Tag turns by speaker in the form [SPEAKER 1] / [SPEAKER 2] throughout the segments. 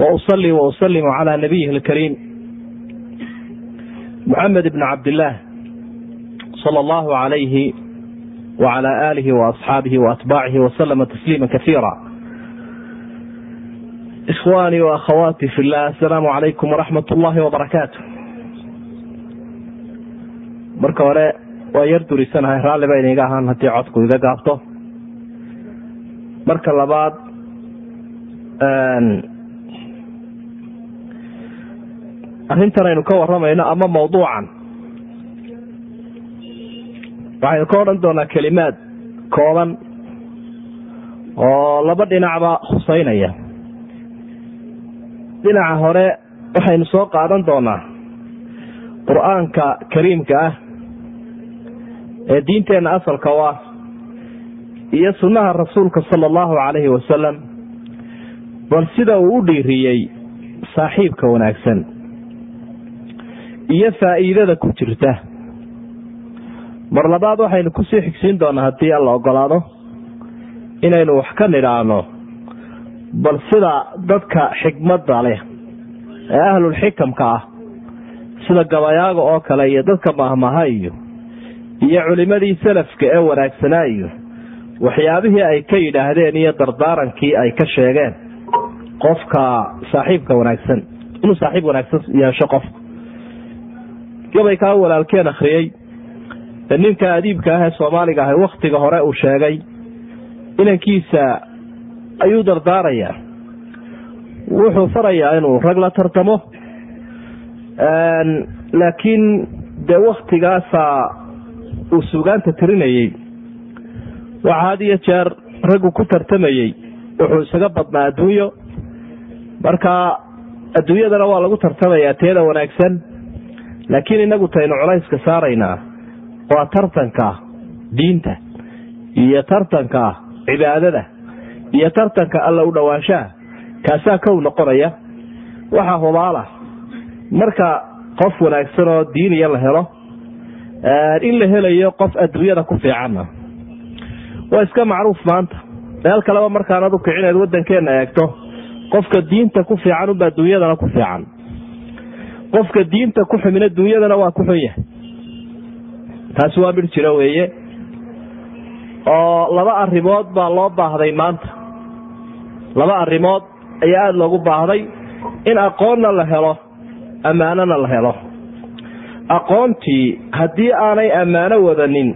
[SPEAKER 1] وأصلي وأسلم على نبيه الكريم محمد بن عبد الله صلى الله عليه وعلى آله وأصحابه وأتباعه وسلم تسليما كثيرا إخواني وأخواتي في الله السلام عليكم ورحمة الله وبركاته marka hore waa yar durisanahay raalli ba iniga ahaan haddii codku iga gaabto marka labaad arrintan aynu ka waramayno ama mawduucan. Waxaynu ka odhan doonaa kelimaad kooban oo laba dhinacba huseynaya dhinaca hore waxaynu soo qaadan doonaa qur'aanka kariimka ah ee diinteenna asalka u ah iyo sunnaha rasuulka sala allahu calayhi wasalam bal sida uu u dhiiriyey saaxiibka wanaagsan iyo faa'iidada ku jirta. Mar labaad waxaynu ku sii xigsiin doonaa haddii alla ogolaado inaynu wax ka nidhaahno bal sida dadka xikmadda leh ee ahlulxikamka ah sida gabayaaga oo kale iyo dadka mahmaha iyo iyo culimadii salafka ee wanaagsanaa iyo waxyaabihii ay ka yidhaahdeen iyo dardaarankii ay ka sheegeen. Qofka saaxiibka wanaagsan inuu saaxiib wanaagsan yeesho qofka gabaykaa walaalkeen akhriyey ee ninka adiibka ah ee soomaaliga ahay wakhtiga hore uu sheegay inankiisa ayuu dardaarayaa wuxuu farayaa inuu rag la tartamo laakiin dee waktigaasaa uu suugaanta tirinayey waxa had iyo jeer raggu ku tartamayey wuxuu isaga badnaa adduunyo. Marka adduunyadana waa lagu tartamayaa teeda wanaagsan laakiin inagu taynu culayska saaraynaa waa tartanka diinta iyo tartanka cibaadada iyo tartanka alla u dhowaanshaha kaasaa kow noqonaya. Waxaa hubaala marka qof wanaagsan oo diiniya la helo in la helayo qof adduunyada ku fiicanna. Waa iska macruuf maanta. Meel kaleba markaanad u kicineed waddankeena eegto. Qofka diinta ku fiican unba adduunyadana ku fiican qofka diinta ku xumin adduunyadana waa ku xun yahay. Taasi waa midh jiro weeye. Oo laba arrimood baa loo baahday maanta. Laba arrimood ayaa aada loogu baahday in aqoonna la helo ammaanona la helo. Aqoontii haddii aanay ammaano wadanin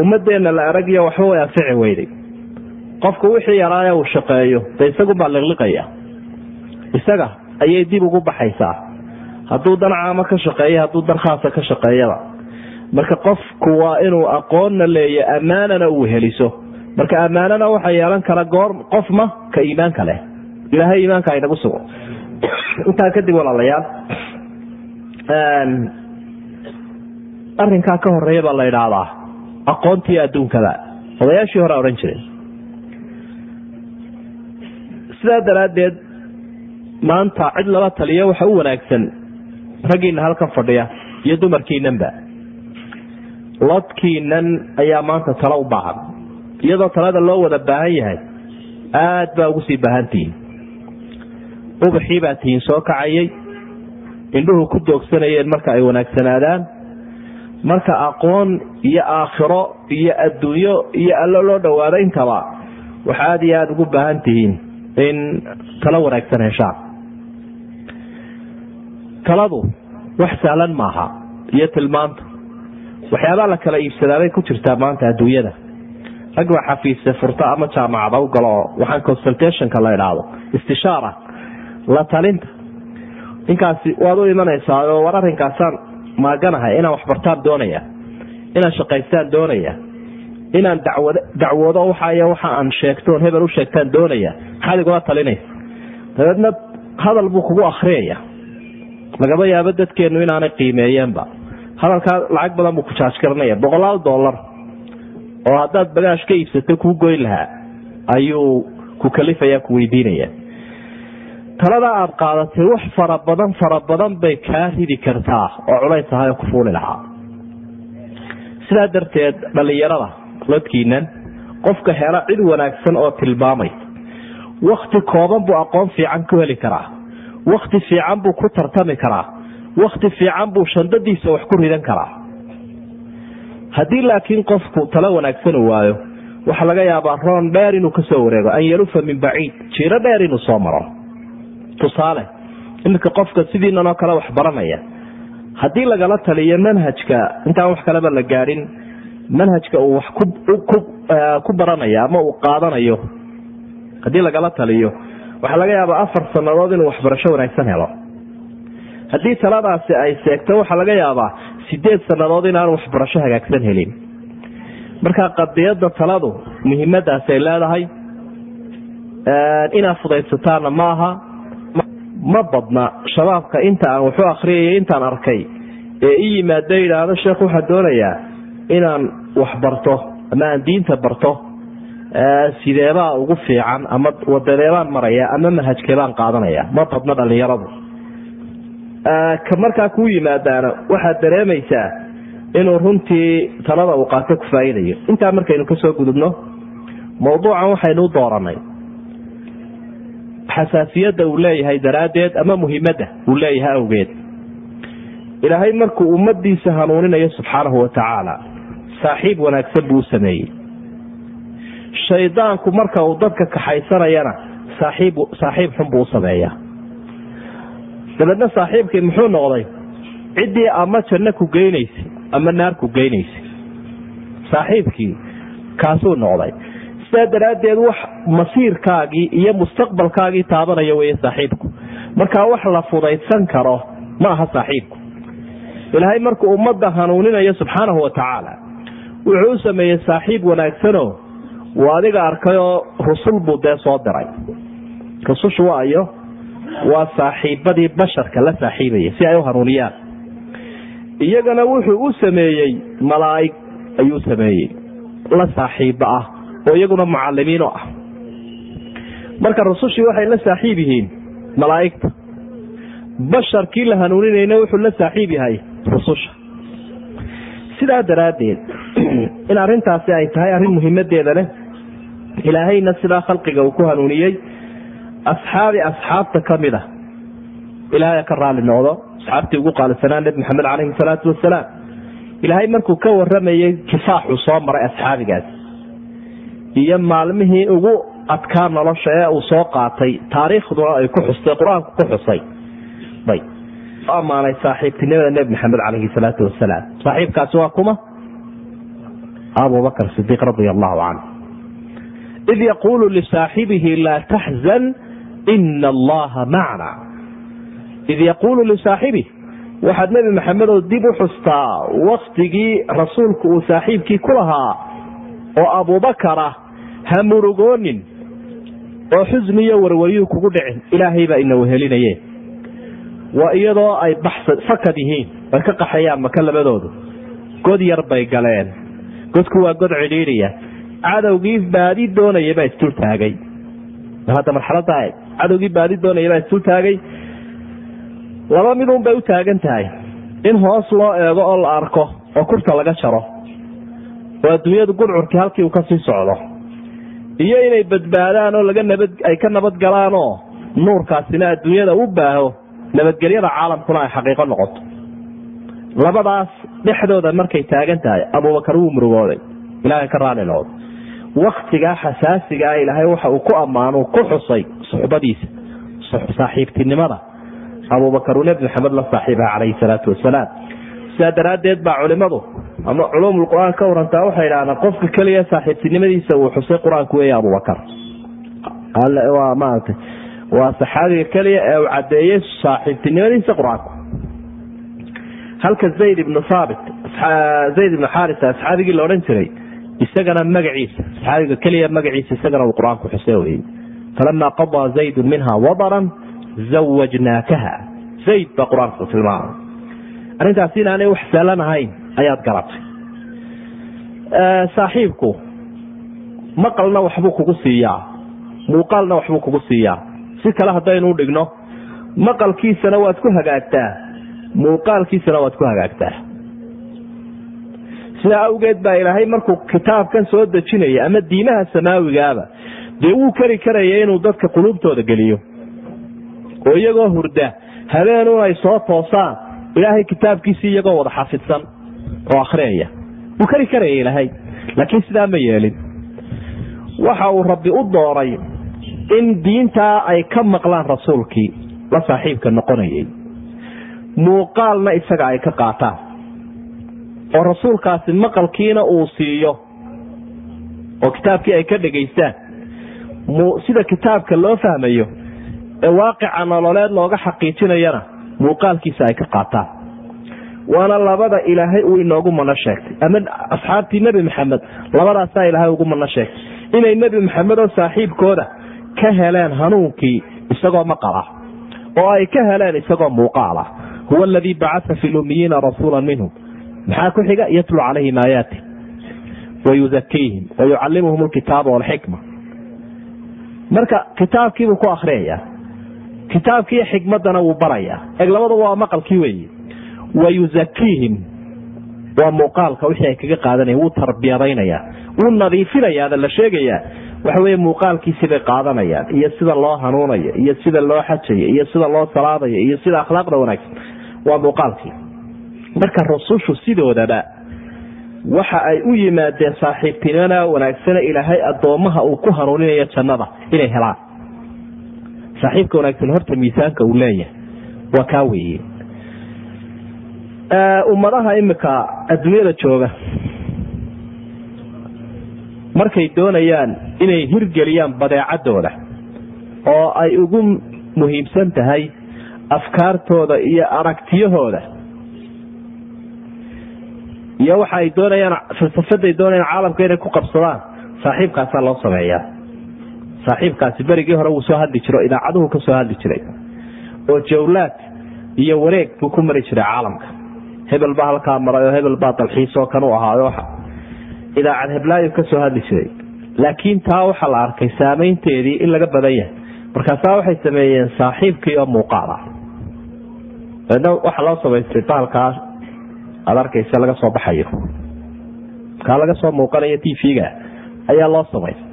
[SPEAKER 1] ummadeenna la aragyo waxba way anfici weyday qofku wixii yaraaya uu shaqeeyo de isagunbaa liqliqaya. Isaga ayay dib ugu baxaysaa hadduu dan caamo ka shaqeeya hadduu dan khaasa ka shaqeeyaba. Marka qofku waa inuu aqoonna leeya ammaanana uu heliso. Marka ammaanana waxa yeelan kara goor qofma ka iimaanka leh ilaahay iimaanka aynagu sugo. Intaa kadib walaalayaal arrinkaa ka horreeya baa la idhaahdaa aqoontii adduunkada odayaashii hore odhan jireen sidaa daraaddeed maanta cid lala taliyo waxa u wanaagsan raggiina halkan fadhiya iyo dumarkiinanba lodkiinan ayaa maanta talo u baahan iyadoo talada loo wada baahan yahay aad baa ugu sii baahantihiin ubaxii baa tihiin soo kacayay indhuhu ku doogsanayeen marka ay wanaagsanaadaan. Marka aqoon iyo aakhiro iyo adduunyo iyo allo loo dhowaado intaba waxa aada iyo aada ugu baahan tihiin in talo wanaagsan heshaan taladu wax sahlan maaha. Iyo tilmaanta. Waxyaabaa la kala iibsadaabay ku jirtaa maanta adduunyada. Rag baa xafiise furta ama jaamacada u galo oo waxaan consultationka la idhaahdo. Istishaara la talinta. Ninkaasi waad u imanaysaa oo war arrinkaasaan maaganahay inaan waxbartaan doonaya inaan shaqaystaan doonaya inaan dacwoodo waxay waxa aan sheegtoon hebel u sheegtaan doonaya. Maxaad igula talinaysa dabeedna hadal buu kugu akriyaya lagaba yaabo dadkeenu inaanay qiimeeyeenba. Hadalkaa lacag badan buu ku jaajgaranaya boqolaal dollar oo haddaad bagaash ka iibsato kuu goyn lahaa ayuu ku kalifaya ku weydiinaya talada aada qaadatay wax fara badan fara badan bay kaa ridi kartaa oo culays ahay ku fuuli lahaa. Sidaa darteed dhallinyarada lodkiinan qofka hela cid wanaagsan oo tilmaamay wakti kooban buu aqoon fiican ku heli karaa wakti fiican buu ku tartami karaa. Wakti fiican buu shandadiisa wax ku ridan karaa. Haddii laakiin qofku talo wanaagsan waayo waxaa laga yaabaa roon dheer inuu ka soo wareego an yalufa min baciid jiiro dheer inuu soo maro. Tusaale iminka qofka sidiinan oo kale wax baranaya. Haddii lagala taliyo manhajka intaan wax kaleba la gaadhin manhajka uu wax ku baranayo ama uu qaadanayo haddii lagala taliyo waxaa laga yaabaa afar sannadood inuu waxbarasho wanaagsan helo. Haddii taladaasi ay seegto waxaa laga yaabaa sideed sannadood inaan waxbarasho hagaagsan helin. Marka qadiyada taladu muhiimadaas ay leedahay inaad fudaysataana maaha ma badna shabaabka inta aan waxu akriyay intaan arkay ee i yimaado yidhaahdo sheekh waxaa doonayaa inaan wax barto ama aan diinta barto sideebaa ugu fiican ama wadadeebaan maraya ama manhajkeebaan qaadanaya. Ma badna dhalinyaradu ka markaa kuu yimaadaana waxaad dareemaysaa inuu runtii talada uu qaato ku faa'iidayo. Intaa markaynu ka soo gudubno mawduucan waxaynu u dooranay. Xasaasiyadda uu leeyahay daraaddeed ama muhiimadda uu leeyahay awgeed. Ilaahay markuu ummadiisa hanuuninayo subxaanahu wa tacaala saaxiib wanaagsan buu u sameeyey shaydaanku marka uu dadka kaxaysanayana saaxiib xun buu u sameeyaa. Saaxiibkii muxuu noqday? Ciddii ama janno ku geynaysay ama naar ku geynaysay saaxiibkii kaasuu noqday. Sidaa daraaddeed wax masiirkaagii iyo mustaqbalkaagii taabanaya weye saaxiibku. Markaa wax la fudaydsan karo ma aha saaxiibku. Ilaahay markuu ummadda hanuuninayo subxaanahu wa tacaala wuxuu sameeyey saaxiib wanaagsanoo uu adiga arkayoo rusul buu dee soo diray. Rusushu waayo waa saaxiibadii basharka la saaxiibaya si ay u hanuuniyaan. Iyagana wuxuu u sameeyey malaa'ig ayuu sameeyey. La saaxiiba ah oo iyaguna mucalimiin oo ah. Marka rusushii waxay la saaxiib yihiin malaa'igta. Basharkii la hanuuninayna wuxuu la saaxiib yahay rususha. Sidaa daraaddeed in arrintaasi ay tahay arrin muhiimadeeda leh ilaahayna sidaa khalqiga uu ku hanuuniyey asxaabi asxaabta ka mid a ilaahay ka raali noqdo asxaabtii ugu qaalisanaa nebi maxamed caleyhi salaatu wasalaam ilaahay markuu ka waramayey kifaaxuu soo maray asxaabigaas. Iyo maalmihii ugu adkaa nolosha ee uu soo qaatay taariikhduna ay ku xustay qur'aanku ku xusay. Ammaanay saaxiibtinimada nebi maxamed caleyhi salaatu wasalaam saaxiibkaasi waa kuma? Abubakr sidiiq radia allahu canhu id yaquulu lisaaxibihi laa taxzan ina allaha macna id yaquulu lisaaxibih waxaad nebi maxamedoo dib u xustaa waktigii rasuulku uu saaxiibkii ku lahaa oo abubakara ha murugoonin oo xusniyo warwaryuu kugu dhicin ilaahay baa ina wehelinaye waa iyadoo ay fakad yihiin ay ka qaxayaan maka labadoodu god yar bay galeen godku waa god cidhiidhiya cadowgii baadi doonaya baa isdul taagay. Hadda marxalada cadowgii baadi doonaya baa isdul taagay. Laba midun bay u taagan tahay. In hoos loo eego oo la arko oo kurta laga jaro. Oo adduunyadu gudcurkii halkii uu ka sii socdo. Iyo inay badbaadaan oo laga nabad ay ka nabad galaanoo nuurkaasina adduunyada u baaho nabadgelyada caalamkuna ay xaqiiqo noqoto. Labadaas dhexdooda markay taagan tahay abubakar wuu murugooday. Ilaahay ka raali noqdo waktigaa xasaasigaa ilaahay waxa uu ku ammaanu ku xusay suxbadiisa saaxiibtinimada. Abubakar uu nebi maxamed la saaxiibaha calayhi salaatu wasalaam. Sidaa daraaddeed baa culimadu ama culuumul qur'aan ka warantaa waxay idhahdaan qofka keliya saaxiibtinimadiisa uu xusay qur'aanku weeye abubakar waa maaragtay waa saxaabiga keliya ee uu caddeeyey saaxiibtinimadiisa qur'aanku. Halka zayd ibnu haabit zayd ibnu xarisa asxaabigii la odhan jiray isagana magaciisa saxaabiga keliya magaciisa isagana uu qur'aanku xusay wey falamaa qadaa zaydun minha wadaran zawajnaakaha zayd baa qur'aanku tilmaamay. Arrintaasi inaanay wax saalan ahayn ayaad garatay. Saaxiibku maqalna waxbuu kugu siiyaa muuqaalna waxbuu kugu siiyaa. Si kale haddaynu dhigno maqalkiisana waad ku hagaagtaa muuqaalkiisana waad ku hagaagtaa sidaa awgeed baa ilaahay markuu kitaabkan soo dejinaya ama diimaha samaawigaaba dee wuu kari karaya inuu dadka quluubtooda geliyo. Oo iyagoo hurda habeenun ay soo toosaan ilaahay kitaabkiisii iyagoo wada xafidsan oo akhriyaya wuu kari karaya ilaahay laakiin sidaa ma yeelin. Waxa uu rabbi u dooray in diintaa ay ka maqlaan rasuulkii la saaxiibka noqonayay. Muuqaalna isaga ay ka qaataan oo rasuulkaasi maqalkiina uu siiyo. oo kitaabkii ay ka dhegaystaan. Sida kitaabka loo fahmayo ee waaqica nololeed looga xaqiijinayana muuqaalkiisa ay ka qaataan. Waana labada ilaahay uu inoogu mano sheegtay. Ama asxaabtii nebi maxamed labadaasaa ilaahay ugu mano sheegtay. Inay nebi maxamed oo saaxiibkooda ka heleen hanuunkii isagoo maqal ah oo ay ka heleen isagoo muuqaal ah huwa aladii bacaa fi lumiyiina rasuula minhum maxaa ku xiga? Yatlu calayhim aayaati wayuzakiihim wayucalimuhum alkitaaba walxikma. Marka kitaabkiibuu ku akriyaya kitaabkiiyo xikmadana wuu barayaa. Eg labadaba waa maqalkii weeye wayuzakiihim waa muuqaalka wixii ay kaga qaadanaya wuu tarbiyadaynaya wuu nadiifinayaada la sheegayaa. Waxa weye muuqaalkiisii bay qaadanayaan. Iyo sida loo hanuunayo iyo sida loo xajayo iyo sida loo salaadayo iyo sida akhlaaqda wanaagsan. Waa muuqaalkii marka rusushu sidoodaba waxa ay u yimaadeen saaxiibtinimada wanaagsane ilaahay addoomaha uu ku hanuuninayo jannada inay helaan. Saaxiibka wanaagsan horta miisaanka uu leeyahay. Waa kaa weeye. Ummadaha imika adduunyada jooga markay doonayaan inay hirgeliyaan badeecadooda oo ay ugu muhiimsan tahay afkaartooda iyo aragtiyahooda iyo waxa ay doonayaan falsafaday doonayaan caalamka inay ku qabsadaan. Saaxiibkaasaa loo sameeyaa. Saaxiibkaasi berigii hore wuu soo hadli jiro idaacaduhu ka hadli jiray. Oo jawlaad iyo wareeg buu ku mari jiray caalamka. Hebel baa halkaa maray oo hebel baa dalxiisoo kan u ahaayo idaacad heblaayo ka hadli jiray. Laakiin taa waxaa la arkay saameynteedii in laga badan yahay. Markaasaa waxay sameeyeen saaxiibkii oo muuqaal ah. Daedna waxaa loo samaystay bahalkaa aad arkaysa laga soo baxayo. Kaa laga soo muuqanayo t v-ga ayaa loo samaystay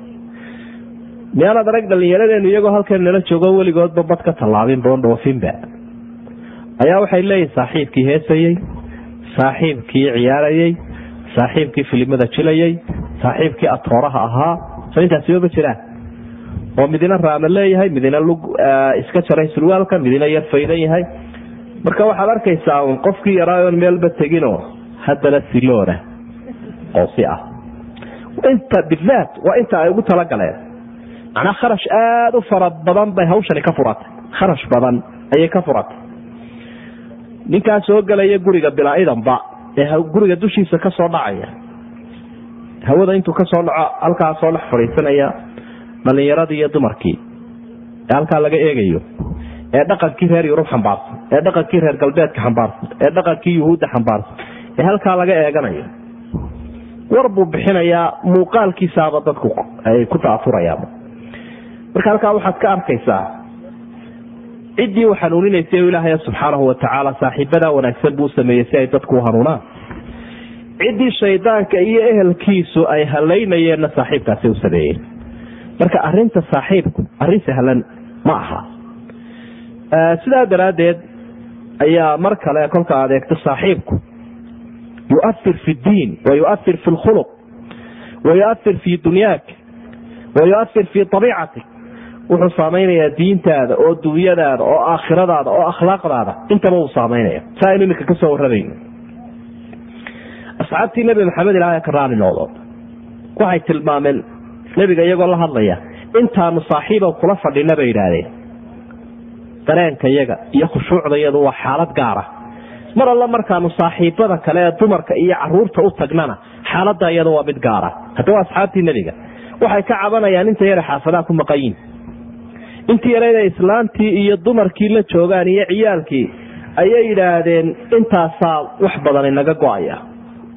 [SPEAKER 1] miyaanaad arag dhalinyaradeennu iyagoo halkan nala joogo weligoodba bad ka tallaabin boondhoofinba ayaa waxay leeyihiin saaxiibkii heesayey saaxiibkii ciyaarayey saaxiibkii filimada jilayey saaxiibkii atooraha ahaa. So intaasiba ma jiraan oo midina raama leeyahay midina lug iska jaray surwaalka midina yar faydan yahay marka waxaad arkaysaa un qofkii yaraayoon meelba teginoo haddana siloona oo si ah. Inta bidaat waa inta ay ugu talagaleen macnaa kharash aada u fara badan bay hawshani ka furatay kharash badan ayay ka furatay ninkaa soo gelaya guriga bilaa-idanba ee guriga dushiisa ka soo dhacaya. Hawada intuu ka soo dhaco halkaa soo dhex fadhiisanaya dhalinyaradii iyo dumarkii. Ee halkaa laga eegayo ee dhaqankii reer yurub xambaarsan ee dhaqankii reer galbeedka xambaarsan ee dhaqankii yuhuudda xambaarsan ee halkaa laga eeganayo. War buu bixinayaa muuqaalkiisaaba dadku ay ku taafurayaan marka halkaa waxaad ka arkaysaa ciddii u xanuuninaysay ilaahay subxaanahu watacaala saaxiibadaa wanaagsan buu sameeyey si ay dadku u hanuunaan. Ciddii shaydaanka iyo ehelkiisu ay halaynayeenna saaxiibkaasi u sameeyeen marka arinta saaxiibku arrin sahlan ma aha sidaa daraaddeed ayaa mar kale kolka adeegto saaxiibku. Yuair fi diin wa yuair fi lkhuluq wa yuair fi dunyaak wa yuair fi abiicatik wuxuu saamaynayaa diintaada oo dunyadaada oo aakhiradaada oo akhlaaqdaada. Intaba uu saamaynaya. Saa aynu iminka ka soo warramayno asxaabtii nebi maxamed ilaahay ka raali noqdo waxay tilmaameen nebiga iyagoo la hadlaya intaanu saaxiiba kula fadhina bay yidhaahdeen dareenka yaga iyo khushuucda yadu waa xaalad gaara mar alla markaanu saaxiibada kale ee dumarka iyo carruurta u tagnana xaaladda iyada waa mid gaara haddaba asxaabtii nebiga waxay ka cabanayaan inta yara xaafadaha ku maqanyiin intii yarayna islaantii iyo dumarkii la joogaan iyo ciyaalkii ayay yidhaahdeen intaasaa wax badan inaga go'aya.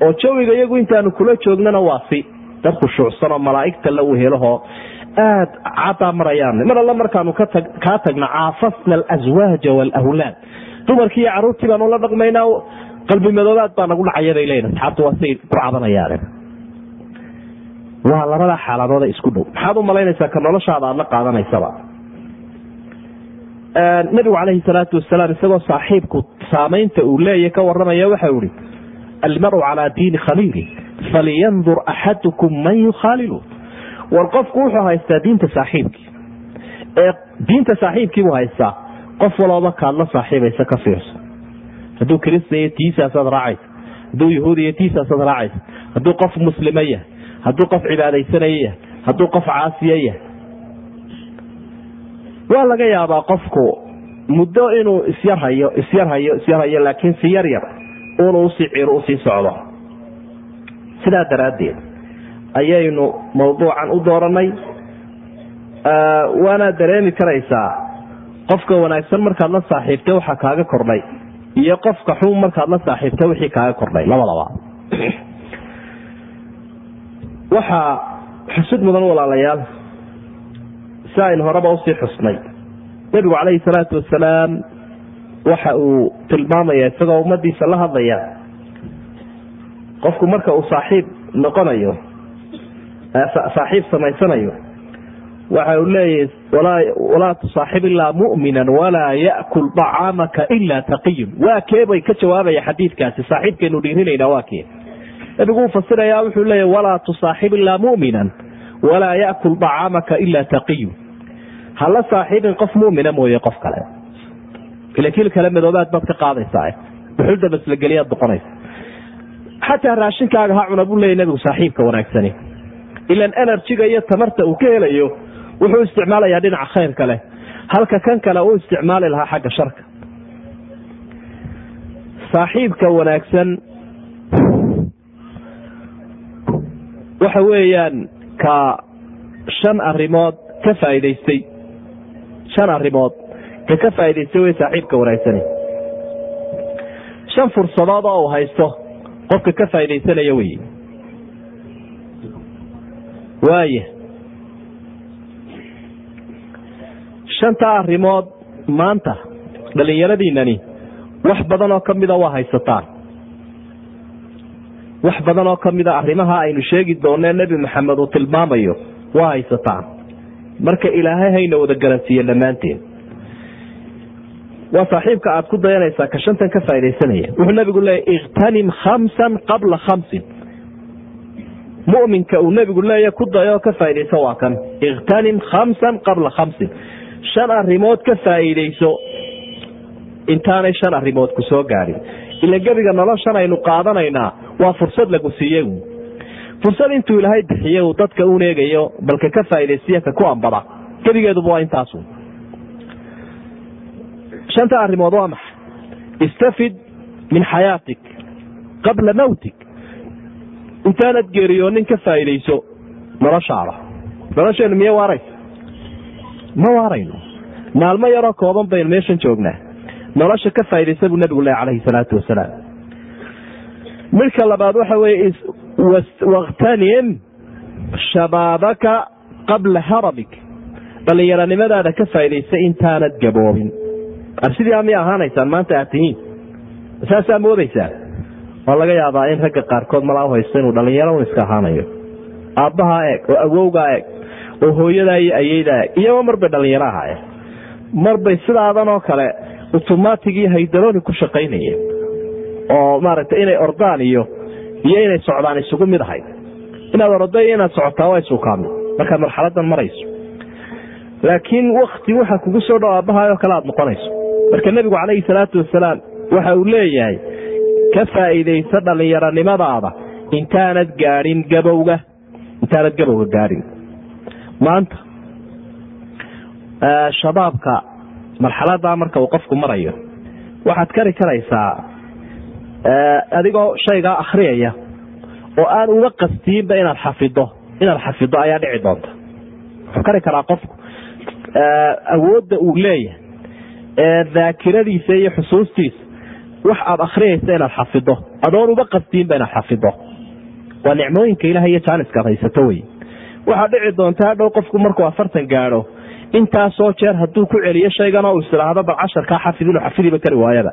[SPEAKER 1] Oo jawiga iyagu intaanu kula joognana waa si. Dad khushuucsanoo malaa'igta la wehelahoo aad caddaa marayaan. Mar alla markaanu kaa tagna caafasna alaswaaja waalawlaad dumarkii iyo caruurtii baanu la dhaqmaynaa qalbi madoobaad baa nagu dhacaya bay leeyihiin asxaabtu waa siay ku cabanayaan. Waa labada xaaladooda isku dhow. Maxaad u malaynaysaa ka noloshaada aad la qaadanaysaba? Nabigu calayhi salaatu wasalaam isagoo saaxiibku saamaynta uu leeyahy ka waramaya waxau ihi almaru calaa diini khaliili falyandur axadukum man yukhaalilu war qofku wuxuu haystaa diinta saaxiibkii. Ee diinta saaxiibkiibuu haystaa qof walooba kaad la saaxiibaysa ka fiirso. Hadduu kiristaya tiisaasaad raacaysa hadduu yahuudiya tiisaasaad raacaysa hadduu qof muslima yahay hadduu qof cibaadaysanaya yahay hadduu qof caasiya yahay. Waa laga yaabaa qofku muddo inuu isyarhayo isyarhayo isyarhayo laakiin si yar yar unu u sii ciro u sii socdo. Sidaa daraaddeed ayaynu mawduucan u dooranay waana dareemi karaysaa qofka wanaagsan markaad la saaxiibtay waxaa kaaga kordhay iyo qofka xun markaad la saaxiibtay wixii kaaga kordhay labadaba. Waxaa xusud mudan walaalayaal si aynu horeba u sii xusnay. Nebigu calayhi salaatu wasalaam waxa uu tilmaamaya isagoo ummadiisa la hadlaya qofku marka uu saaxiib noqonayo saaxiib samaysanayo. Waxa uu leeyahy walaa tusaaxib ilaa mu'mina walaa ya'kul طacaamaka ila taqiyun. Waa kee bay ka jawaabaya xadiidkaasi? Saaxiibkeenu dhiirinayna waa kee? Nabigu uu fasiraya wuxuu leeya walaa tusaaxib ilaa mu'minan walaa ya'kul طacaamaka ila taqiyun. Hala saaxiibin qof mumina mooye qof kale. Ila kil kale madoobaad baad ka qaadaysaa buxulda maslageliyaad noqonaysa xataa raashinkaaga ha cuna buu leeya nabigu saaxiibka wanaagsani ilan enerjiga iyo tamarta uu ka helayo wuxuu isticmaalayaa dhinaca khayrka leh halka kan kale uu isticmaali lahaa xagga sharka. Saaxiibka wanaagsan waxa weeyaan ka shan arimood ka faa'idaystay shan arrimood ka ka faa'idaystay wey saaxiibka wanaagsani shan fursadood oo uu haysto qofka ka faa'iidaysanaya wey waaya shantaa arrimood maanta dhallinyaradiinani wax badan oo ka mida waa haysataan wax badan oo ka mida arrimaha aynu sheegi doonee nebi maxamed uu tilmaamayo waa haysataan marka ilaahay hayna wada garansiiye dhammaanteen. Waa saaxiibka aad ku dayanaysaa ka shantan ka faaidaysanaya wuxuu nabigu leeya ikhtanim khamsan qabla khamsin muminka uu nebigu leeya ku dayo ka faaidayso waa kan. Ikhtanim khamsan qabla khamsin. Shan arrimood ka faa'iidayso intaanay shan arrimood ku soo ila gebiga noloshan aynu qaadanaynaa waa fursad lagu siiyey fursad intuu ilaahay bixiye uu dadka un eegayo balka ka faaidaysiya ka ku ambada. Gebigeeduba waa intaasu shanta arrimood waa maxa istafid min xayaatik qabla mawtik intaanad geeriyoonin ka faa'iidayso noloshaada. Nolosheenu miye waaraysa? Ma waarayno? Maalmo yaroo kooban baynu meeshan joognaa. Nolosha ka faaidaysa buu nabigu leh calayhi salaatu wasalaam. Midka labaad waxa weye wakhtanim shabaabaka qabla haramik dhallinyaronimadaada ka faaidaysa intaanad gaboobin. Sidaa miya ahaanaysaan maanta aad tihiin. Saasaa moodaysaa waa laga yaabaa in ragga qaarkood malaa uhaysto inuu dhallinyaro un iska ahaanayo aabbahaa eeg oo awowgaa eeg oo hooyadaa iyo ayeydaa eeg iyagoo marbay dhallinyaro ahaayeen. Marbay sidaadan oo kale automatic iyo haydaroni ku shaqaynayeen. Oo maaragtay inay ordaan iyo iyo inay socdaan isugu mid ahayd. Inaad ordo iyo inaad socotaa waa isukaami markaad marxaladan marayso. Laakiin wakti waxa kugu soo dhow aabbahaayoo kale aad noqonayso. Marka nebigu calayhi salaatu wasalaam waxa uu leeyahay ka faa'iidayso dhallinyaronimadaada intaanad gaadhin gabowga intaanad gabowga gaadhin maanta shabaabka marxaladaa marka uu qofku marayo waxaad kari karaysaa adigoo shaygaa akhriyaya oo aan uga qastiinba inaad xafido inaad xafido ayaa dhici doonta. Wuxuu kari karaa qofku awoodda uu leeyahay ee daakiradiisa iyo xusuustiisa wax aad akhriyaysa inaad xafido. Adoon uga qastiinba inaad xafido. Waa nicmooyinka ilaah iyo jaaniska haysato wey. Waxaa dhici doonta hadhow qofku markuu afartan gaadho intaasoo jeer hadduu ku celiyo shaygan oo is idhaahdo bal casharkaa xafid inuu xafidiba kari waayaba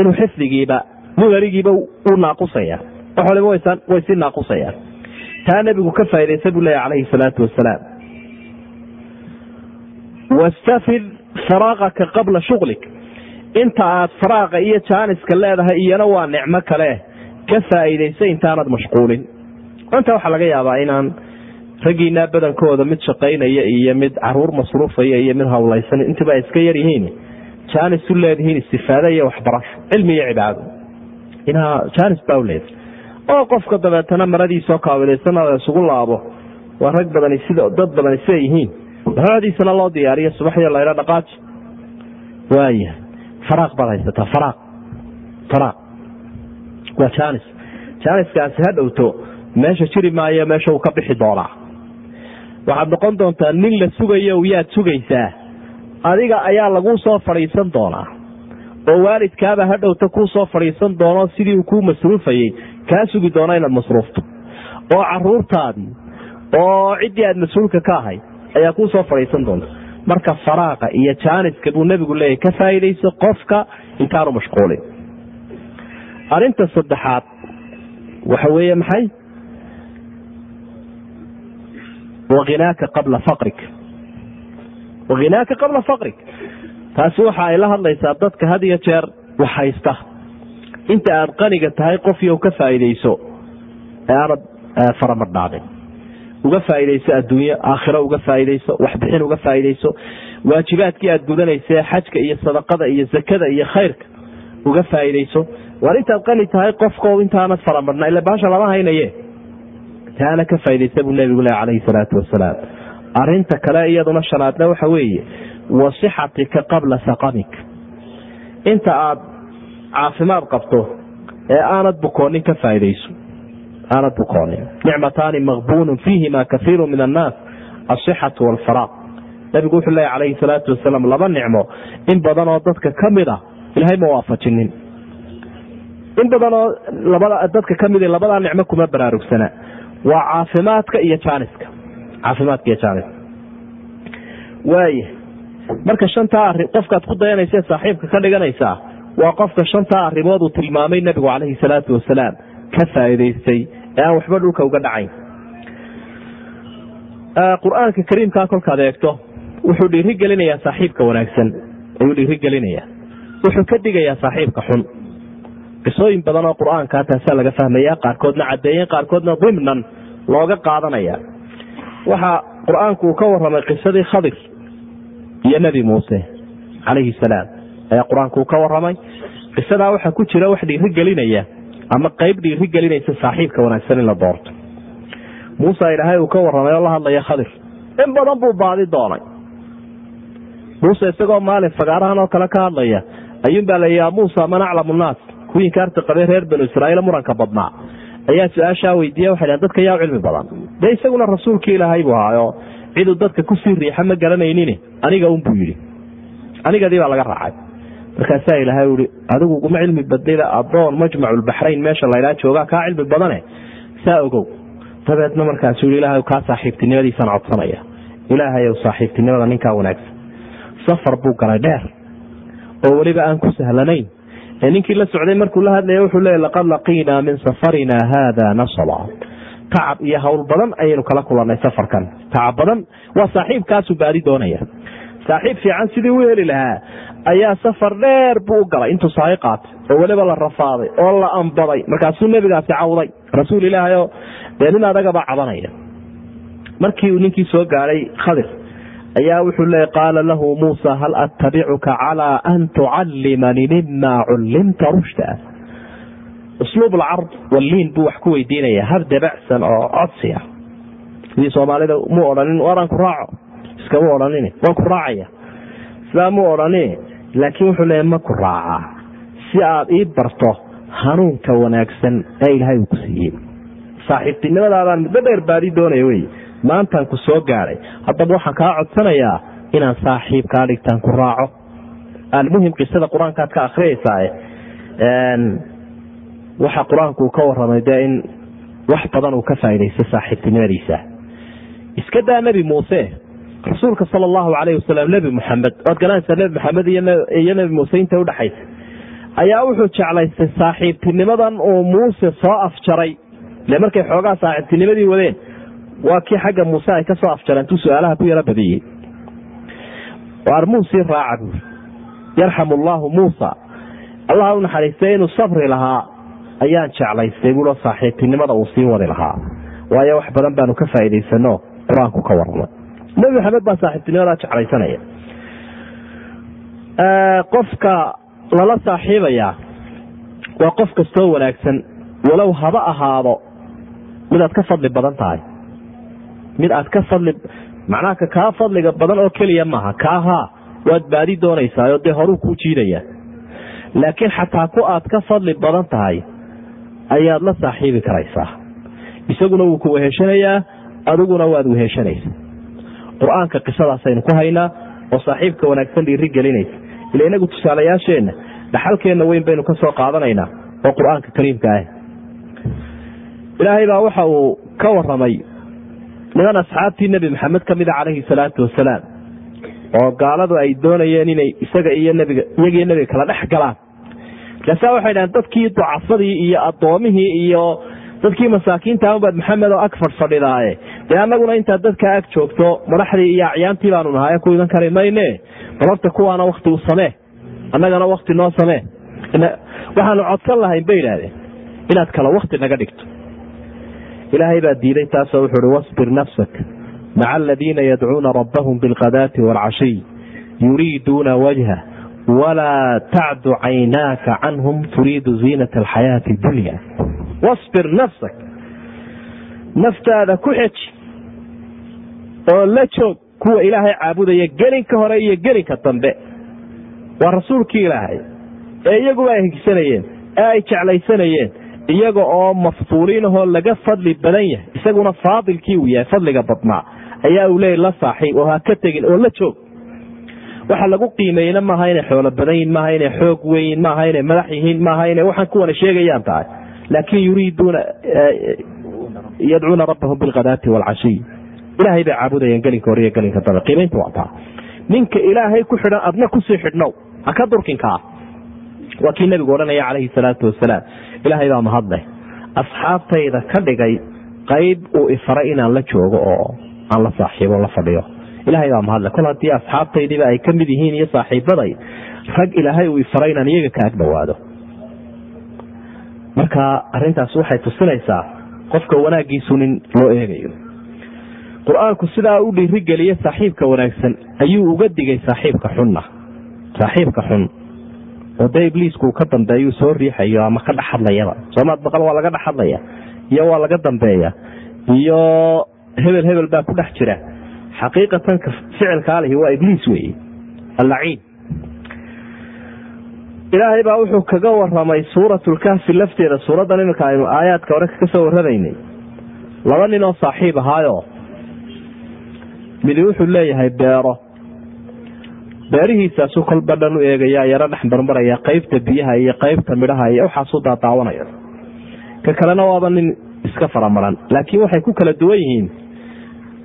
[SPEAKER 1] inuu xifdigiiba mudarigiiba u naaqusaya. Wax waliba way sii naaqusayaan taa nebigu ka faaidaysa buu leeya calayhi salaatu wasalaam wastafid faraaqaka qabla shuqlik inta aad faraaqa iyo jaaniska leedahay iyana waa nicmo kale. Ka faa'iidaysa intaanad mashquulin. Inta waxaa laga yaabaa inaan raggiinaa badankooda mid shaqaynaya iyo mid carruur masruufaya iyo mid hawlaysan intiba ay iska yar yihiin jaanis u leedihiin istifaade iyo waxbarasho cilmi iyo cibaado. Inaa jaanis baa uleeda oo qofka dabeetana maradiisoo kaabilaysanada isugu laabo waa rag badani sida dad badani sida yihiin. Maradiisana loo diyaariyo subaxdii layha dhaqaaji waaya faraaq baad haysataa faraaq waa jaanis jaaniskaasi ha dhowto meesha jiri maayo meesha uu ka bixi doonaa. Waxaad noqon doontaa nin la sugayo yaad sugaysaa. Adiga ayaa laguu soo fadhiisan doonaa. Oo waalidkaaba ha dhowta kuu soo fadhiisan doono sidii uu kuu masruufayey kaa sugi doono inaad masruufto. Oo caruurtaadii oo ciddii aad mas'uulka ka ahay ayaa kuu soo fadhiisan doonta marka faraaqa iyo jaaniska buu nebigu leeyahy ka faa'iidayso qofka intaanu mashquulin. Arrinta saddexaad waxa weeye maxay? Wainaaka qabla faqrik. Wakhinaaka qabla faqrik. Taasi waxa ay la hadlaysaa dadka had iyo jeer wax haysta. Inta aad qaniga tahay qofyow ka faa'iidayso ee aanad faramadhaadin uga faa'iidayso adduunyo aakhiro uga faa'iidayso waxbixin uga faa'iidayso waajibaadkii aad gudanaysa xajka iyo sadaqada iyo zakada iyo khayrka uga faa'iidayso waar intaad qani tahay qofko intaanad faramadhna ila baasha lama haynaye. Taana ka faaidaysa buu nebigu leh calayhi salaatu wasalaam. Arinta kale iyaduna shanaadna waxa weeye wa sixatika qabla saqamik. Inta aad caafimaad qabto ee aanad bukoonin ka faaidayso aanad bukoonin nicmataani maqbuunun fiihima kaiiru min annaas asixatu walfaraaq nabigu wuxuu leeya calayhi salaatu wasalaam laba nicmo. In badan oo dadka ka mid a ilahay ma waafajinin. In badanoo dadka ka mid labadaa nicmo kuma baraarugsana. Waa caafimaadka iyo jaaniska. Caafimaadka iyo jaaniska waaya marka shantaa arrin qofkaad ku dayanaysa saaxiibka ka dhiganaysaa waa qofka shantaa arrimood uu tilmaamay nebigu calayhi salaatu wasalaam ka faa'iidaystay ee aan waxba dhulka uga dhacayn qur'aanka kariimkaa kolkaad eegto wuxuu dhiiri gelinayaa saaxiibka wanaagsan. Ayuu dhiiri gelinayaa wuxuu ka digayaa saaxiibka xun. Qisooyin badan oo qur'aankaa taasaa laga fahmaya qaarkoodna caddeeyeen qaarkoodna dimnan looga qaadanaya waxa qur'aanku uu ka waramay qisadii khadir iyo nebi muuse calayhi salaam. Ayaa qur'aanku uu ka waramay qisadaa waxaa ku jira wax dhiiri ama qeyb dhiiri gelinaysa saaxiibka wanaagsan in la doorto. Muuse ilaahay uu ka waramay oo la hadlaya khadir in badan buu baadi doonay. Muuse isagoo maalin fagaarahan oo kale ka hadlaya ayuunbaa la ya muusa man aclamu nnaas kuwii inkaarta qabay reer banu israaiil muranka badnaa. Ayaa su'aashaa weydiiya waxay dhn dadka yaa cilmi badan. Dee isaguna rasuulkii ilaahay buu ahaayo ciduu dadka ku sii riixa ma garanaynin aniga unbuu yidhi. Anigadii baa laga raacay markaasaa ilaahay ui adigu uguma cilmi badnida adoon majmaculbaxrayn meesha laydhaa joogaa kaa cilmi badane. Saa ogow dabeedna markaasuu yii ilahay kaa saaxiibtinimadiisaan codsanaya. Ilaahay saaxiibtinimada ninkaa wanaagsan. Safar buu galay dheer oo weliba aan ku sahlanayn. Ninkii la socday markuu la hadlaya wuxuu leeya laqad laqiinaa min safarina haada nasaba. Tacab iyo hawl badan ayaynu kala kulanay safarkan. Tacab badan waa saaxiibkaasuu baadi doonaya. Saaxiib fiican sidii u heli lahaa ayaa safar dheer buu u galay. Intuu saai qaatay oo weliba la rafaaday oo la ambaday markaasuu nebigaasi cawday. Rasuul ilaahayo dee nin adagaba cabanaya. Markii uu ninkii soo gaadhay khadir ayaa wuxuu leey qaala lahu muusa hal attabicuka calaa an tucallimanii mima cullimta rushda? Usluub alcard walliin buu wax ku weydiinaya. Hab dabacsan oo codsi ah. Sidii soomaalida mu odhanin waraan raaco. Iskama odhanin waan ku raacaya. Sidaa mu odhanin laakiin wuxuu leeya ma ku raacaa si aad ii barto hanuunka wanaagsan ee ilaahay uu ku siiyey. Saaxiibtinimadaadaan muddo dheer baadi doonaya wey maantaan ku soo gaadhay haddaba waxaan kaa codsanayaa inaan saaxiib kaa dhigtaan ku raaco. Almuhim qisada qur'aankaad ka akriyaysaa waxa qur'aanku uu ka waramay dee in wax badan uu ka faaidaysto saaxiibtinimadiisa. Iska daa nebi muuse rasuulka sala allahu calayh wasalam nebi muxamed waad garanaysaa nebi maxamed iyo nebi muuse inta udhexaysa ayaa wuxuu jeclaystay saaxiibtinimadan uu muuse soo afjaray. Ile markay xoogaa saaxiibtinimadii wadeen waa kii xagga muuse ay ka soo su'aalaha ku yaro badiyey armuusii raaca buuri yarxamu allaahu muusa allah u naxariistay inuu sabri lahaa ayaan jeclaystay buulo saaxiibtinimada uu sii wadi lahaa. Waayo wax badan baanu ka faa'iidaysano qur'aanku ka warramay nebi maxamed baa saaxiibtinimadaa jeclaysanaya. Qofka lala saaxiibayaa waa qof kastoo wanaagsan walow haba ahaado mid aad ka fadli badan tahay. Mid aad ka fadli macnaha ka kaa fadliga badan oo keliya maaha kaahaa waad baadi doonaysaayoo dee horuu kuu jiidaya. Laakiin xataa ku aad ka fadli badan tahay ayaad la saaxiibi karaysaa. Isaguna wuu ku weheshanayaa adiguna waad weheshanaysa qur'aanka qisadaasaynu ku haynaa oo saaxiibka wanaagsan dhiiri gelinaysa. Ila inagu tusaalayaasheenna dhaxalkeenna weyn baynu ka soo qaadanaynaa oo qur'aanka kariimka ah. Ilaahay baa waxa uu ka waramay niman asxaabtii nebi maxamed ka mida calayhi salaatu wasalaam oo gaaladu ay doonayeen inay isaga iyo nbiga iyagiyo nebiga kala dhex galaan. Markaasa waxay dhahen dadkii ducafadii iyo addoomihii iyo dadkii masaakiinta baad maxamed oo ag fadhfadhidaaye dee annaguna intaad dadkaa ag joogto madaxdii iyo acyaantii baanu nahaye ku idan kari mayne. Bal horta kuwaana wakti u samee. Annagana wakti noo samee. Waxaanu codsan lahayn bay idhaahdeen inaad kala wakti naga dhigto. Ilaahay baa diiday taasoo wuxuu uhi wasbir nafsak maca aladiina yadcuuna rabbahum bilkadaati waalcashiy yuriiduuna wajha walaa tacdu caynaaka canhum turiidu ziinata alxayaati dunya. Wasbir nafsak. Naftaada ku xeji oo la joog kuwa ilaahay caabudaya gelinka hore iyo gelinka dambe. Waa rasuulkii ilaahay. Ee iyaguba ay higsanayeen ee ay jeclaysanayeen iyaga oo maftuuliinahoo laga fadli badan yahay isaguna faadilkii uu yahay fadliga badnaa ayaa uu leeyay la saaxiib oo ha ka tegin oo la joog. Waxa lagu qiimeeyena maaha inay xoolo badan yihiin maaha inay xoog weyn maaha inay madax yihiin maaha inay waxaan kuwana sheegayaan tahay. Laakin yuriiduuna yadcuuna rabbahum bilkadaati waalcashiy ilaahay bay caabudayeen gelinka hore iyo gelinka dambe qiimaynta waa taa. Ninka ilaahay ku xidhan adna ku sii xidhnow ha ka durkinkaa waa kii nebigu odhanaya calayhi salaatu wasalaam. Ilaahay baa mahadleh asxaabtayda ka dhigay qayb uu ifaray inaan la joogo oo aan la saaxiibo la fadhiyo. Ilaahay baa mahadle kol haddii asxaabtaydiiba ay ka yihiin iyo saaxiibaday rag ilaahay uu ifaray inaan iyaga ka ag dhowaado marka arintaas waxay tusinaysaa qofka wanaagiisu nin loo eegayo qur'aanku sidaa u dhiirigeliye saaxiibka wanaagsan ayuu uga digay saaxiibka xunna. Saaxiibka xun. Oo dee ibliisku uu ka dambeeyuu soo riixayo ama ka dhex hadlayaba soomaad baqal waa laga dhex hadlaya iyo waa laga dambeeya iyo hebel hebel baa ku dhex jira. Xaqiiqatan ficilka alihi waa ibliis weeye. Allaciin. Ilaahay baa wuxuu kaga waramay suuratlkahfi lafteeda suuraddan iminka aynu aayaadka hore ka soo warramaynay. Laba nin oo saaxiib ahaayo midi wuxuu leeyahay beero. Beerihiisaasu kolba dhan u eegaya yaro dhex marmaraya qaybta biyaha iyo qaybta midhaha iyo waxaasu daadaawanaya. Ka kalena waaba nin iska faramaran laakiin waxay ku kala duwan yihiin.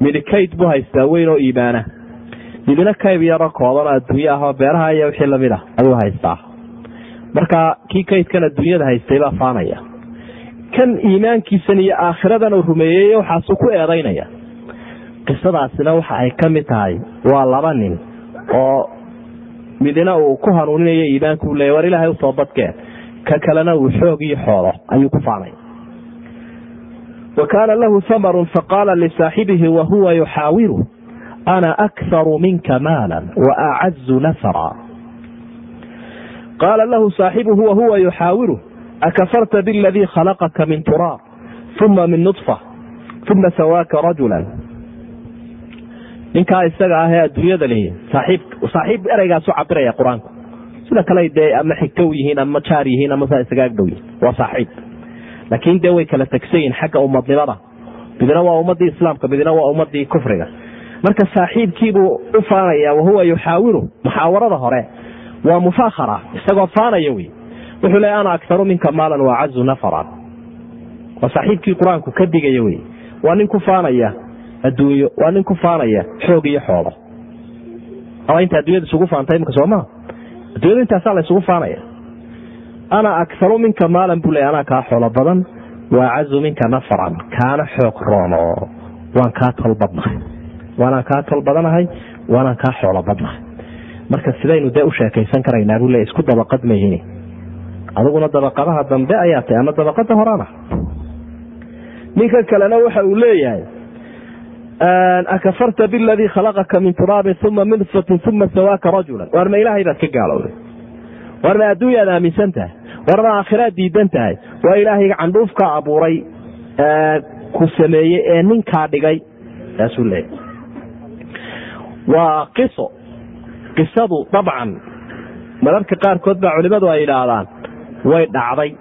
[SPEAKER 1] Midi kayd buu haystaa weyn oo iimaana. Midina kayb yaro kooban oo adduunye ah oo beeraha iyo wixii la mid ah ayuu haystaa. Marka kii kaydkan adduunyada haystay baa faanaya. Kan iimaankiisan iyo aakhiradan uu rumeeyey waxaasuu ku eedaynaya qisadaasina waxa ay ka mid tahay waa laba nin oo midina uu ku hanuuninayo iimaanku leey war ilaahay u soo badkeen ka kalena uu xoog iyo xoolo ayuu ku faanay. Wa kaana lahu hamarun faqaala lisaaxibihi wahuwa yuxaawiru ana akharu minka maala wa acazu nasra qaala lahu saaxibuhu wahuwa yuxaawiru akafarta biladii khalaqaka min turaab uma min nudfa uma sawaaka rajula ninkaa isaga ah ee adduunyada lihi saaxiib ereygaasu cabiraya qur'aanku. Sida kale dee ama xigtow yihiin ama jaar yihiin ama saa isaga agdhow yihiin waa saaxiib. Laakiin dee way kala tegsan xagga ummadnimada. Midna waa ummadii islaamka midna waa ummadii kufriga. Marka saaxiibkiibuu u faanaya wahuwa yuxaawiru muxaawarada hore. Waa mufaahara isagoo faanaya wey wuxuu leey ana aktaru minka maalan waacazu nafaran. Waa saaxiibkii qur'aanku ka digaya wey waa nin ku faanaya adduunyo waa nin ku faanaya xoog iyo xoolo ama inta addunyada isugu faanta imika soomaa? Addunyadu intaasaa la faanaya. Ana akharu minka maalan buu leey anaa kaa xoolo badan waacazu minka nafaran kaana xoog roon oo waan kaa tol badnahay. Waanaan kaa tol badanahay waanaan kaa xoolo badnahay. Marka sidaynu dee u karaynaa buu le isku dabaqad mayihin adiguna dabaqadaha dambe ayaa tahy ama dabaqada horana ninkan kalena waxa uu leeyahay akafarta biladii khalaqaka min turaabin uma min uma sawaaka rajulan. Waar ma ilaahay baad ka gaalowday? Waar ma adduunyaad aaminsan tahay? Waar ma aakhiraad diidan tahay? Waa ilaahayga candhuufkaa abuuray ku sameeyey ee ninkaa dhigay. Saasuu leeyahy waa qiso. Qisadu dabcan mararka qaarkood baa culimadu ay yidhaahdaan way dhacday.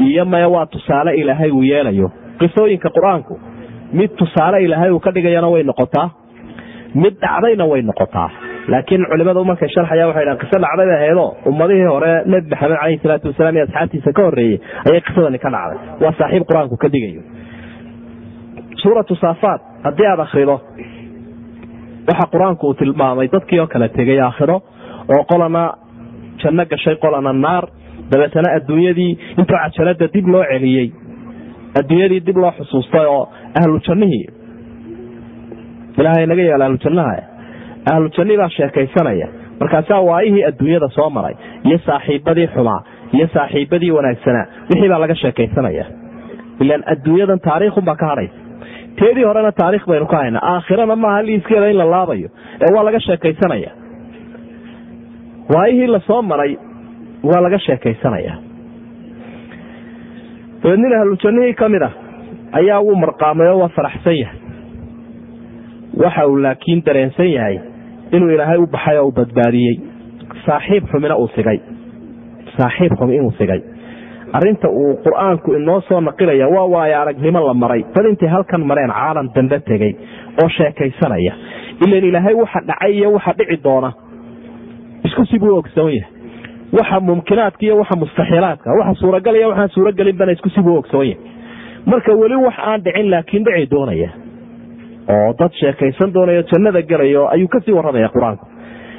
[SPEAKER 1] Iyo maya waa tusaale ilaahay uu yeelayo. Qisooyinka qur'aanku mid tusaale ilaahay uu ka dhigayana way noqotaa mid dhacdayna way noqotaa. Laakiin culimadu markay sharxaya waxay dhahan qiso dhacday bay ahaydoo ummadihii hore nebi maxamed caleyhi salaatu wasalaam iyo asxaabtiisa ka horreeyey ayay qisadani ka dhacday. Waa saaxiib qur'aanku ka digayo suuratu saafaad haddii aada akhrido waxa qur'aanku uu tilmaamay dadkii oo kala tegay aakhiro oo qolana janno gashay qolana naar dabeetana adduunyadii intuu cajalada dib loo celiyey adduunyadii dib loo xusuustay oo ahlu jannihii ilaahay naga yeela ahlu jannaha jannihii baa sheekaysanaya. Markaasaa waayihii adduunyada soo maray iyo saaxiibadii xumaa iyo saaxiibadii wanaagsanaa wixii baa laga sheekaysanaya. Ilaan adduunyadan taariikhunbaa ka hadhaysa teedii horena taarikh baynu ka haynaa aakhirana maaha liiskeeda in la laabayo. Ee waa laga sheekaysanaya. Waayihii la soo maray waa laga sheekaysanaya dabeed nin ahlujannihii ka mid ah ayaa wuu marqaamay oo waa faraxsan yahay. Waxa uu laakiin dareensan yahay inuu ilaahay u baxay oo u badbaadiyey. Saaxiib xumina uu sigay. Saaxiib xumi inuu sigay. Arinta uu qur'aanku inoo soo naqilaya waa waayo aragnimo la maray. Dad intay halkan mareen caalam dambe tegey oo sheekaysanaya. Ilan ilaahay waxa dhacay iyo waxa dhici doona. Isku sibuu ogsoon yahay waxa mumkinaadka iyo waxa mustaxiilaadka waxa suuragal iyo waxaan suuragelinbana isku sibuu ogsoon yahay marka weli wax aan dhicin laakiin dhici doonaya. Oo dad sheekaysan doonayo jannada gelayo ayuu ka sii warramaya qur'aanku.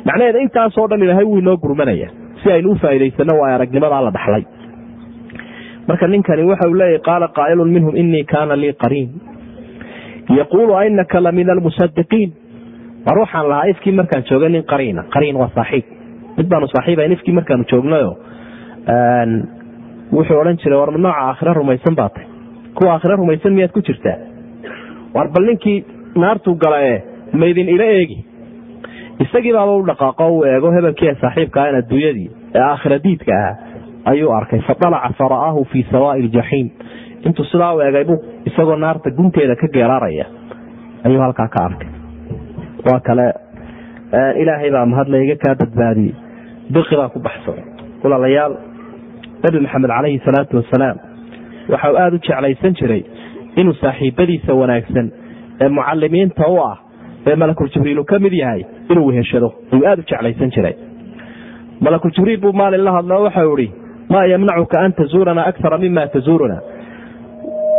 [SPEAKER 1] Macnaheeda intaasoo dhan ilaahay wuu inoo gurmanaya si aynu u waa aragnimadaa la dhaxlay. Marka ninkani waxa uu leeyahy qaala qaa'ilun minhum inii kaana lii qariin. Yaquulu ainaka la almusadiqiin war waxaan lahaa ifkii markaan joogay nin qariina qariin waa saaxiib mid baanu saaxiibayn ifkii markaanu joognayo wuxuu odhan jiray war nooca aakhira rumaysan baa tay. Kuwa aakhira rumaysan miyaad ku jirtaa? War bal ninkii naartuu gala ee maydin ila eegi. Isagii baaba u dhaqaaqo u eego hebelkii saaxiibka ahan adduunyadii ee aakhira diidka ahaa ayuu arkay. Fadalaca fara'aahu fii sawaa'i iljaxiim intuu sidaa u eegay buu isagoo naarta gunteeda ka geeraaraya. Ayuu halkaa ka arkay. Waa kale. Ilaahay baa mahadle iga kaa badbaadiyey biqi baa ku baxsaday walaalayaal nabi maxamed calayhi salaatu wasalaam waxa uu aada u jeclaysan jiray inuu saaxiibadiisa wanaagsan ee mucalimiinta u ah ee malakul jibriilu ka mid yahay inuu weheshado. Ayuu aada u jeclaysan jiray. Malakul jibriil buu maalin la hadloo waxau ihi maa yamnacuka an tazuurana akara mima tazuuruna.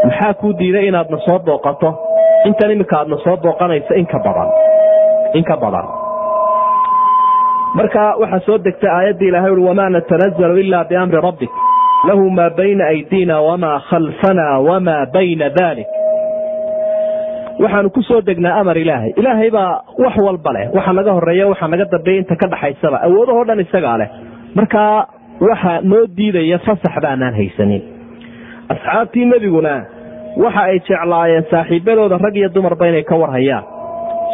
[SPEAKER 1] Maxaa kuu diiday inaadna soo booqato? Intan iminka aadna soo booqanayso inka badan marka waxaa soo degtay aayaddii ilahay ui wamaa natanazalu ila biamri rabbik. Lahu maa bayna aydina wamaa khalfana wamaa bayna dalik waxaanu ku soo degnaa amar ilaahay. Ilaahay baa wax walba leh waxa naga horreeya waxa naga dambeeya inta ka dhaxaysaba awoodahoo dhan isagaa leh. Markaa waxa noo diidaya fasax baanaan haysanin. Asxaabtii nebiguna waxa ay jeclaayeen saaxiibadooda rag iyo dumarba inay ka warhayaan.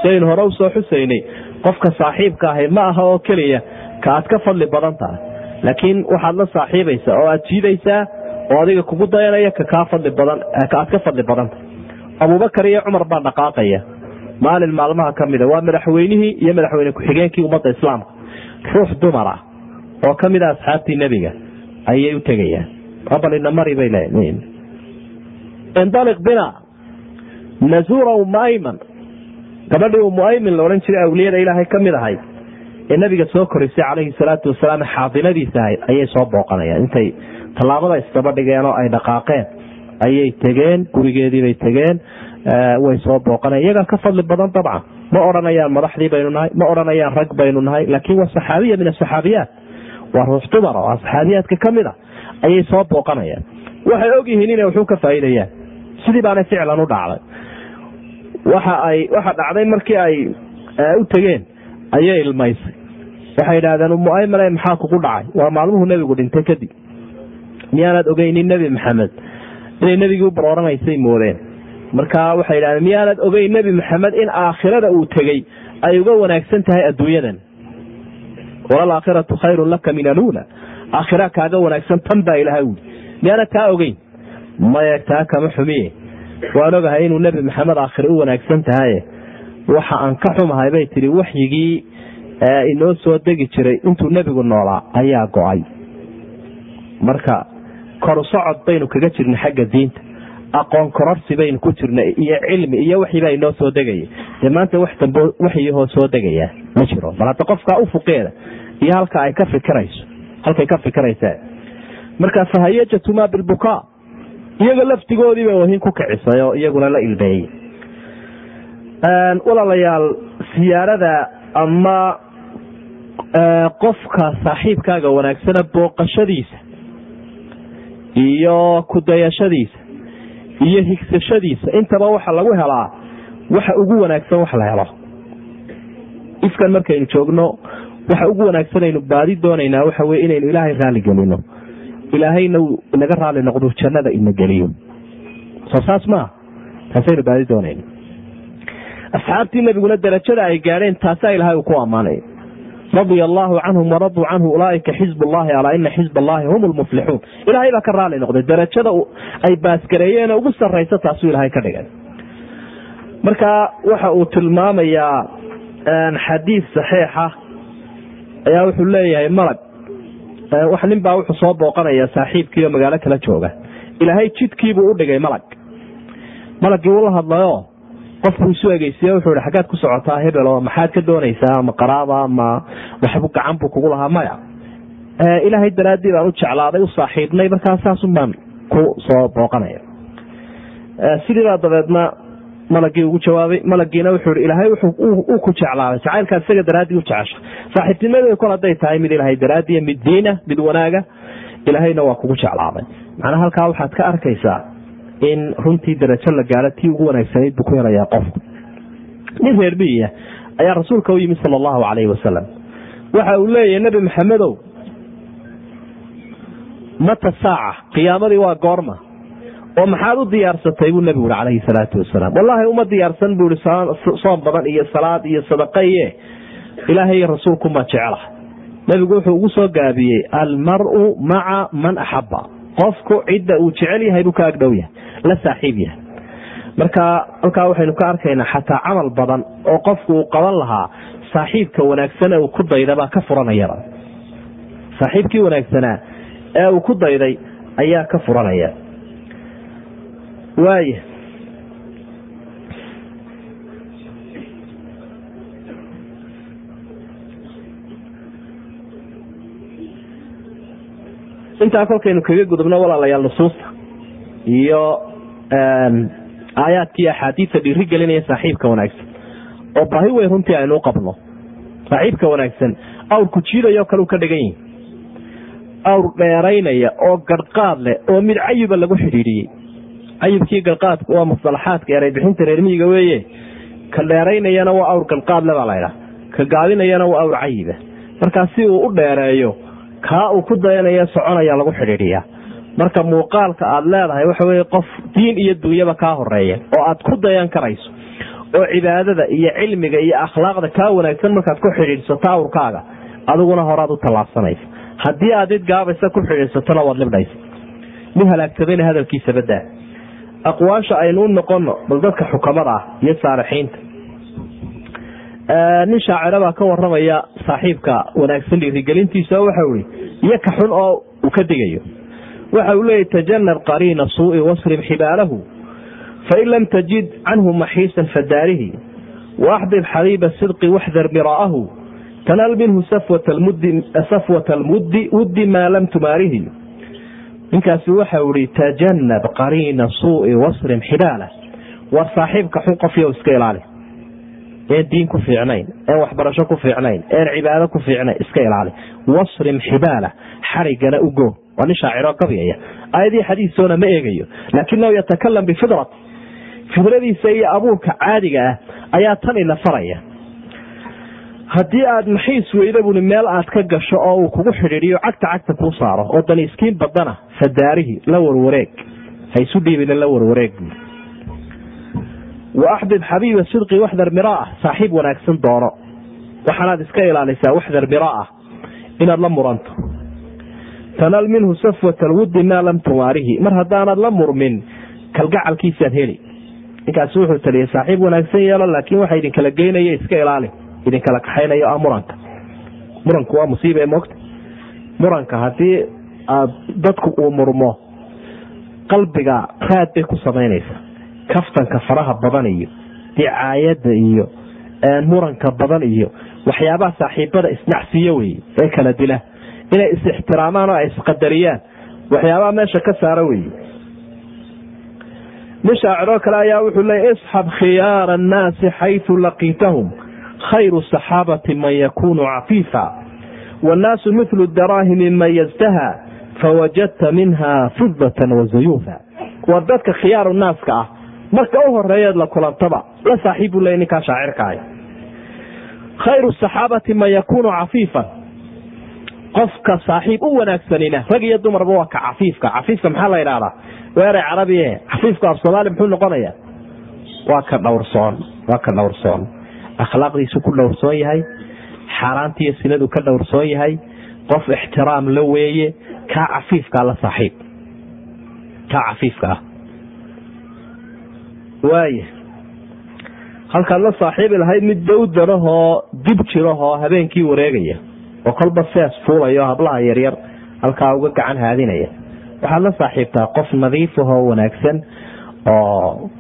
[SPEAKER 1] Siaynu hore u soo xusaynay qofka saaxiibka ahi ma aha oo keliya ka aad ka fadli badan tahay. Laakiin waxaad la saaxiibaysaa oo aad jiidaysaa oo adiga kugu dayanaya ka kaa fadli badan ka aad ka fadli badan tahay. Abubakar iyo cumar baa dhaqaaqaya. Maalin maalmaha ka mida waa madaxweynihii iyo madaxweyne ku-xigeenkii ummadda islaamka. Ruux dumar ah oo ka mid a asxaabtii nebiga ayay u tegayaan. Abalina mari bay bina nazuura umma ayman gabadhii ummu aymin la odhan jiray awliyada ilaahay ka mid ee nabiga soo korisay calayhi salaatu wasalaam xaadinadiisa ahayd ayay soo booqanayaan. Intay tallaabada isdaba dhigeen oo ay dhaqaaqeen ayay tegeen gurigeediibay tegeen way soo booqanayan iyagaa ka fadli badan dabcan. Ma odhanayaan madaxdii baynu nahay ma odhanayaan rag baynu nahay laakiin waa saxaabiya min asaxaabiyaat waa ruux dumar oo saxaabiyaadka ka a ayay soo booqanayaan. Waxay ogyihiin inay waxu ka faa'iidayaan. Sidii baanay ficlan u dhacday waxa ay waxa dhacday markii ay u tegeen ayay ilmaysay. Waxay idhahdeen umu aymane maxaa kugu dhacay? Waa maalmuhu nebigu dhintay kadib miyaanaad ogeynin nebi maxamed? Inay nebigii u barooranaysay moodeen. Marka waxay idhahdeen miyaanad ogeyn nebi maxamed in aakhirada uu tegey ay uga wanaagsan tahay adduunyadan. Walalaakhiratu khayrun laka min aluula aakhira kaaga wanaagsan tan baa ilahay ui miyaanad taa ogeyn? Maya taa kama xumiye waan ogahay inuu nebi maxamed aakhire u wanaagsan tahaye waxa aan ka xumahay bay tihi waxyigii inoo soo degi jiray intuu nebigu noolaa ayaa go'ay. Marka koru socod baynu kaga jirnay xagga diinta. Aqoon kororsi baynu ku jirnay iyo cilmi iyo waxibaa inoo soo degaya dee maanta wax dambe waxyahoo soo degaya ma jiro. Bal hadda qofkaa ufuqeeda iyo halka ay ka fikirayso halkay ka fikiraysa marka fahayajatumaa bilbukaa iyaga laftigoodiiba wahin ku kicisay oo iyaguna la ilbeeyey. Walaalayaal siyaarada ama qofka saaxiibkaaga wanaagsana booqashadiisa iyo kudayashadiisa iyo higsashadiisa. Intaba waxa lagu helaa waxa ugu wanaagsan wax la helo. Ifkan markaynu joogno waxa ugu wanaagsanaynu baadi doonaynaa waxa wey inaynu ilaahay raali gelino ilaahayna uu inaga raali noqdo jannada ina geliyo. Soo saas maaha taasaynu baadi doonayna asxaabtii nabiguna darajada ay gaadheen taasaa ilahay uu ku ammaanay radia allaahu canhum waraduu canhu ulaaika xizb llahi alaa ina xizb allahi hum lmuflixuun ilaahay baa ka raali noqday. Darajada ay baasgareeyeen ugu saraysa taasuu ilahay ka dhigay. Marka waxa uu tilmaamayaa xadiis saxiixa ayaa wuxuu leeyahay malag nin baa wuxuu soo booqanaya saaxiibkiioo magaalo kala jooga. Ilaahay jidkiibuu u dhigay malag. Malagii uu la hadlayo qofku isu egeysiye wuxuu hi xaggaad ku socotaa hebel oo maxaad ka doonaysaa ama qaraaba ama waxbu gacan buu kugu lahaa maya. Ilaahay daraaddii baan u jeclaaday u saaxiibnay markaa saasun baan ku soo booqanaya. Sidiibaa dabeedna malagii ugu jawaabay malagiina wuxuu i ilaahay uu ku jeclaaday jacaylkaad isaga daraaddii u jecesha saaxiibtinimadu kol hadday tahay mid ilaahay daraadiya mid diina mid wanaaga ilaahayna waa kugu jeclaaday macnaa halkaa waxaad ka arkaysaa in runtii darajo la gaaro tii ugu wanaagsanayd buu ku helayaa qofku nin reer miyiya ayaa rasuulka u yimid sala allahu calayhi wasalam waxa uu leeyahay nebi maxamedow mata saaca qiyaamadii waa goorma oo maxaad u diyaarsatay buu nebigu ui calayhi salaatu wasalaam. Wallaahi uma diyaarsan buu ihi soom badan iyo salaad iyo sadaqaye. Ilaahay iyo jecela nebigu wuxuu ugu soo gaabiyey almaru maca man axaba qofku cidda uu jecel yahay buu ka agdhow yahay la saaxiib yahay. Marka halkaa waxaynu ka arkaynaa xataa camal badan oo qofku uu qaban lahaa saaxiibka wanaagsane uu ku daydabaa ka furanayaba saaxiibkii wanaagsanaa ee uu ku dayday ayaa ka furanaya waaya intaa kolkaynu kaga gudubno walaalayaal nusuusta iyo aayaadkii axaadiista dhiiri gelinaya saaxiibka wanaagsan. Oo baahi weyn runtii aynu u qabno. Saaxiibka wanaagsan jiidayoo kale u ka dhigan yihi awr dheeraynaya oo garhqaad leh oo mid cayiba lagu xidhiidhiyey cayibkii garhqaadku waa musalaxaadka ereybixinta reermiyiga weeye ka dheeraynayana waa awr garhqaadle baa laydhaa ka gaabinayana waa awr cayiba markaa si uu u dheereeyo kaa uu ku dayanaya soconaya lagu xidhiidhiyaa marka muuqaalka aad leedahay waxa weye qof diin iyo dunyaba kaa horreeya oo aad ku dayan karayso oo cibaadada iyo cilmiga iyo akhlaaqda kaa wanaagsan markaad ku xidhiidhsato awrkaaga adiguna horaad u tallaabsanaysa. Haddii aad id gaabaysa ku xidhiidsatona waad libdhaysa. Nin halaagsamayna hadalkiisa badaa aqwaasha aynu u noqono bal dadka xukamada ah iyo saalixiinta. Nin shaacira ka waramaya saaxiibka wanaagsan dhiirigelintiisa oo waxau iyo ka xun oo uu ka digayo. Waxa uu leeyahy tajanab qariina suui wasrib xibaalahu fain lam tajid canhu maxiisan fadaarihi waaxbib xabiiba sidqi waxdar mira'ahu tanal minhu safwat almuddi wuddi maa lam tumaarihi ninkaasi waxau ihi tajanab qariina suui wasrim xibaalah war saaxiibka xun qofyo iska ilaali. Een diin ku fiicnayn een waxbarasho ku fiicnayn een cibaado ku fiicnayn iska ilaali. Wasrim xibaala xarigana ugo waa nin shaaciroo gabyaya aayadii xadiisoona ma eegayo laakinahu yatakalam bifidrat fidradiisa iyo abuurka caadiga ah ayaa tan ina faraya haddii aad maxiis weyda buni meel aad ka gasho oo uu kugu xidhiidiyo cagta cagta kuu saaro oo dani iskiin badana fadaarihi la warwareeg. Ha isu dhiibina la warwareeg. Buui wa axbib xabiiba sidqi waxdar miraa saaxiib wanaagsan doono. Waxaanaad iska ilaalisaa waxdar miraa inaad la muranto. Tanal minhu safwat alwuddi maa lam tumaarihi mar haddaanad la murmin kalgacalkiisaad heli. Ninkaasi wuxuu taliyay saaxiib wanaagsan yeelo laakiin waxa idinkala geynaya iska ilaali idinkala kaxaynayo ah muranka. Muranku waa musiiba mogta muranka haddii dadku uu murmo qalbiga raad bay ku samaynaysaa. Kaftanka faraha badan iyo dicaayada iyo muranka badan iyo waxyaabaha saaxiibada isnacsiyo wey ee kala dila. Inay is-ixtiraamaan oo ay isqadariyaan waxyaabaha meesha ka saara wey nin shaaciroo kale ayaa wuxuu leeyay isxab khiyaara annaasi xaytu laqiitahum khayru saxaabati man yakunu cafiifa wannaasu milu daraahimi man yazdaha fawajadta minha fidatan wazuyuufa waa dadka khiyaaru naaska ah marka u horeeyeed la kulantaba la saaxiib buu leey ninkaa shaacirkaah khayru saxaabati man yakunu cafiifan qofka saaxiib u wanaagsanina rag iyo dumarba waa ka cafiifka. Cafiifka maxaa la idhahdaa weeray carabiye cafiifku af soomaali muxuu noqonaya waa ka dhowrsoon waa ka dhowrsoon akhlaaqdiisu ku dhowrsoon yahay xaaraantiiyo sinadu ka dhowrsoon yahay qof ixtiraam la weeye kaa cafiifkaa la saaxiib. Kaa cafiifka ah. Waaya halkaad la saaxiibi lahayd mid dowdanahoo dib jirahoo habeenkii wareegaya oo kolba sees fuulayo hablaha yaryar halkaa uga gacan haadinaya. Waxaad la saaxiibtaa qof nadiifahoo wanaagsan oo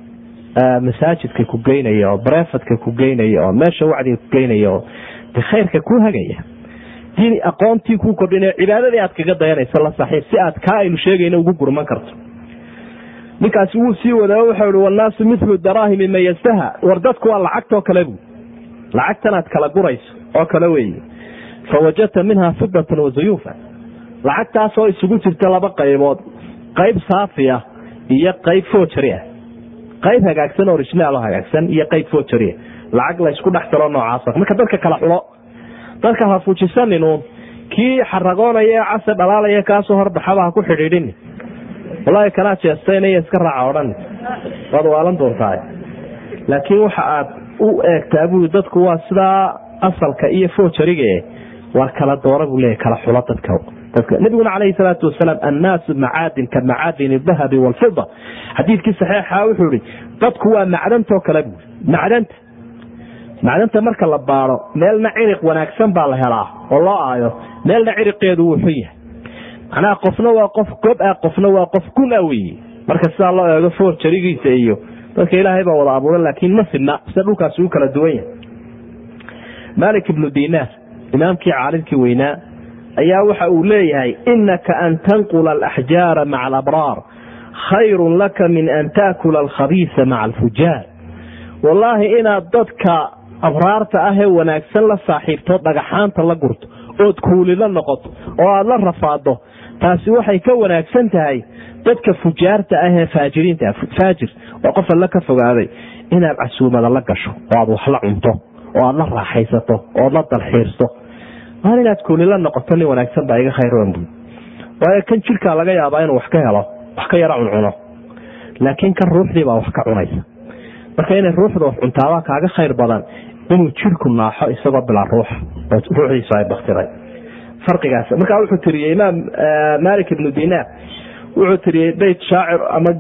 [SPEAKER 1] masaajidka ku geynaya oo barefadka ku geynaya oo meesha wacdiga ku geynaya oo de khayrka ku hagaya diin aqoontii ku kordhin cibaadadii aad kaga dayanaysa la saaxiib si aad kaa aynu sheegayna ugu gurman karto ninkaasi wuu sii wadaa wuxuu ihi wannaasu milu daraahimi man yastaha war dadku waa lacagtoo kale bu lacagtanaad kala gurayso oo kale weeye fawajadta minha fidatan wazuyuufa lacagtaasoo isugu jirta laba qaybood qayb saafi ah iyo qayb foojari ah qayb hagaagsan oo hagaagsan iyo qayb foojari lacag laysku dhex daro noocaas marka dadka kala xulo dadka ha fujisaninun kii xaragoonaya ee casa dhalaalaya kaasoo horbaxaba ha ku xidhiidhin. Wallaahi kanaa jeestaynaya iska raaca odhan. Waad waalan doontaa laakiin waxa aad u eegtaa bui dadku waa sidaa asalka iyo foojariga waa kala doora buu leeya kala xulo dadka nabiguna calayhi salaatu wasalaam annaasu macaadin ka macaadin dahabi walfida xadiidkii saxiixa wuxuu ihi dadku waa macdantoo kale bui macdanta. Macdanta marka la baado meelna ciriq wanaagsan baa la helaa oo loo aayo meelna ciriqeedu wuu xun yahay. Macnaha qofna waa qof gob ah qofna waa qof gun a weye marka sidaa loo eego foorjarigiisa iyo dadka ilaahay baa wada abuura laakiin ma fidna sida dhulkaasi u kala duwan yahay. Malik ibnu dinaar imaamkii caalimkii weynaa ayaa waxa uu leeyahay inaka an tanqula alaxjaara maca alabraar khayrun laka min an taakula alkhabiisa maca alfujaar. Wallaahi inaad dadka abraarta ah ee wanaagsan la saaxiibto dhagaxaanta la gurto ood kuulila noqoto oo aada la rafaado taasi waxay ka wanaagsan tahay dadka fujaarta ah ee faajiriinta faajir waa qof alla ka fogaaday inaad casuumada la gasho oo aad wax la cunto oo aad la raaxaysato ood la dalxiirto maal inaad kuulila noqoto nin wanaagsan baa iga khayroon buy waayo kan jirkaa laga yaabaa inuu wax ka helo wax ka yaro cuncuno laakiin kan ruuxdii baa wax ka cunaysa. Marka inay ruuxda wax cuntaabaa kaaga khayr badan inuu jirku naaxo isagoo bilaa ruuxa ruuxdiisu ay baktiday farqigaas markaa wuxuu tiriyey imaam malik ibnu dinaar. Wuxuu tiriyey beyt shaacir ama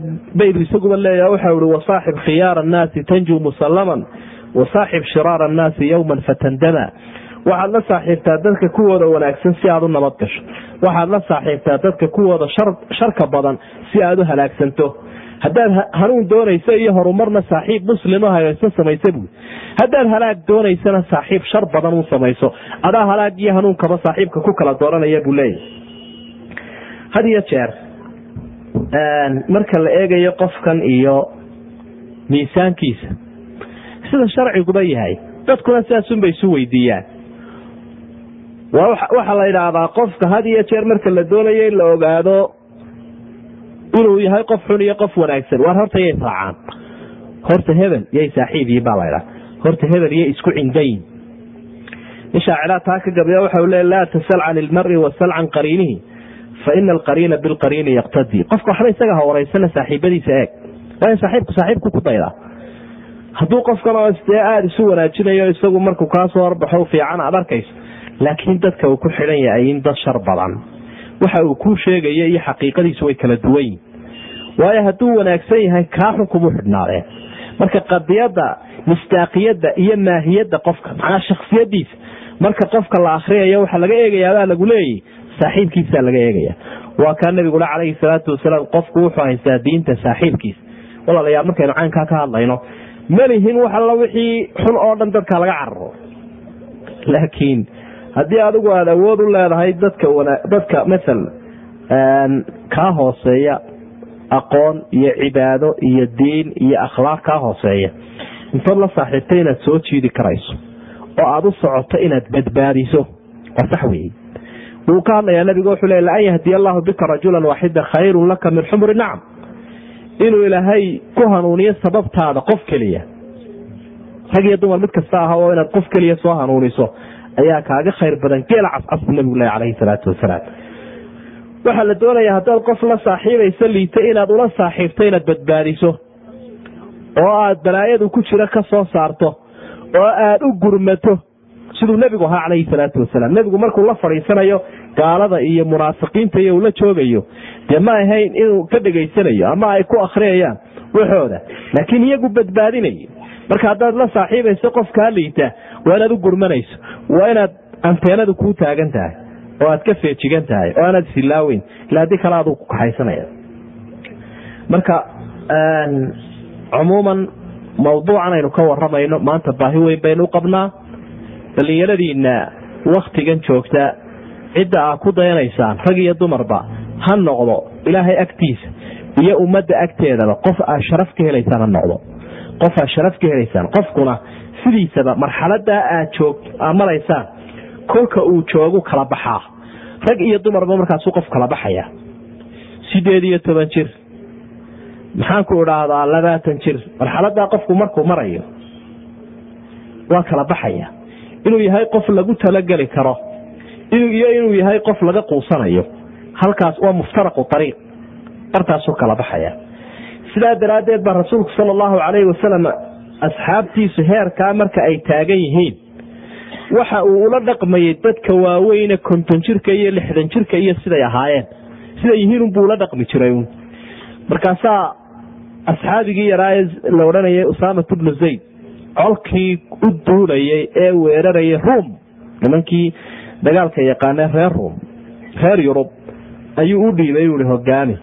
[SPEAKER 1] beyt isaguba leeya waxau ihi wasaaxib khiyaara annaasi tanju musallaman wasaaxib shiraara annaasi yowman fatandama waxaad la saaxiibtaa dadka kuwooda wanaagsan si aad u nabad gasho. Waxaad la saaxiibtaa dadka kuwooda sharka badan si aad u halaagsanto. Haddaad hanuun doonayso iyo horumarna saaxiib muslimo hagaysan samaysa buui haddaad halaag doonaysana saaxiib shar badan u samayso. Adaa halaag iyo hanuunkaba saaxiibka ku kala dooranaya buu leeyahy had iyo jeer marka la eegayo qofkan iyo miisaankiisa sida sharciguba yahay dadkuna sidaasunbay isu weydiiyaan waxaa la yidhaahdaa qofka had iyo jeer marka la doonayo in la ogaado inuu yahay qof xun iyo qof wanaagsan. Waar horta yay raacaan horta hebel yay saaxiib yihiin baa laydhaha horta hebel yay isku cindayin in shaaciraad taa ka gabiya waxau le laa tasal can ilmari wasal can qariinihi fa ina alqariina bilqariini yaqtadii qofka waxba isaga horeysana saaxiibadiisa eeg. Waa in saaxiibku ku daydaa hadduu qofkan oo dee aada isu wanaajinayo isagu markuu kaasoo horbaxo fiican aad arkayso laakiin dadka uu ku xidhan yahay in dad shar badan. Waxa uu kuu sheegaya iyo xaqiiqadiisu way kala duwan yihiin waayo hadduu wanaagsan yahay kaa xun kumuu xidhnaadeen marka qadiyadda mistaaqiyadda iyo maahiyadda qofka macnaa shaksiyadiisa marka qofka la akriyayo waxaa laga eegayaabaa lagu leeyahy saaxiibkiisaa laga eegaya waa kaa nabigule calayhi salaatu wasalaam qofku wuxuu haystaa diinta saaxiibkiisa. Walaalayaal markaynu caynkaa ka hadlayno. Malihin wax alla wixii xun oo dhan dadka laga cararo. Laakiin haddii adigu aada awood u leedahay dadka dadka masal kaa hooseeya aqoon iyo cibaado iyo diin iyo akhlaaq kaa hooseeya. Intood la saaxiibtay inaad soo jiidi karayso oo aada u socoto inaad badbaadiso. Waa sax weeye. Wuu ka hadlayaa nabigu wuxuu le laan yahdiya allahu bika rajulan waaxida khayrun laka min xumri nacam. Inuu ilaahay ku hanuuniyo sababtaada qof keliya. Rag iyo dumar mid kasta aha oo inaad qof keliya soo hanuuniso ayaa kaaga khayr badan geela cascas nabigu leh calayhi salaatu wasalaam. Waxaa la doonayaa haddaad qof la saaxiibayso liita inaad ula saaxiibto inaad badbaadiso oo aad balaayadu ku jiro ka saarto oo aad u gurmato siduu nebigu ahaa calayhi salaatu wasalaam. Nebigu markuu la fadhiisanayo gaalada iyo munaafiqiinta iyo uu la joogayo dee ma ahayn inuu ka dhegaysanayo ama ay ku akhriyayaan waxooda laakiin iyagu badbaadinayo marka haddaad la saaxiibayso qofkaa liita waa inaad u gurmanayso. Waa inaad anteenadu kuu taagan tahay. Oo aad ka feejigan tahay. Oo aanaad isilaaweyn ila haddii kale aduu ku kaxaysanaya marka cumuuman mawduucan aynu ka waramayno maanta baahi weyn baynu u qabnaa. Dhallinyaradiina waktigan joogta. Cidda aa ku dayanaysaan. Rag iyo dumarba ha noqdo. Ilaahay agtiisa iyo ummadda agteedaba qof aad sharaf ka helaysaan ha noqdo qof aad sharaf ka helaysaan qofkuna sidiisaba marxaladaa aad maraysaan kolka uu joogu kala baxaa. Rag iyo dumarba markaasuu qof kala baxaya. Sideed iyo toban jir. Maxaanku idhaahdaa labaatan jir? Marxaladaa qofku markuu marayo waa kala baxaya. Inuu yahay qof lagu talageli karo iyo inuu yahay qof laga quusanayo. Halkaas waa muftaraqu ariiq bartaasuu kala baxaya sidaa daraaddeed baa rasuulku sala allahu calayhi wasalam asxaabtiisu heerkaa marka ay taagan yihiin. Waxa uu ula dhaqmayay dadka waaweyne konton jirka iyo lixdan jirka iyo siday ahaayeen. Siday yihiin unbuu ula dhaqmi jiray markaasaa asxaabigii yaraaye la odhanayay usaamat bnu zayd colkii u duulayay ee weerarayay ruum nimankii dagaalka yaqaanee reer ruum reer yurub ayuu u dhiibay ui hogaami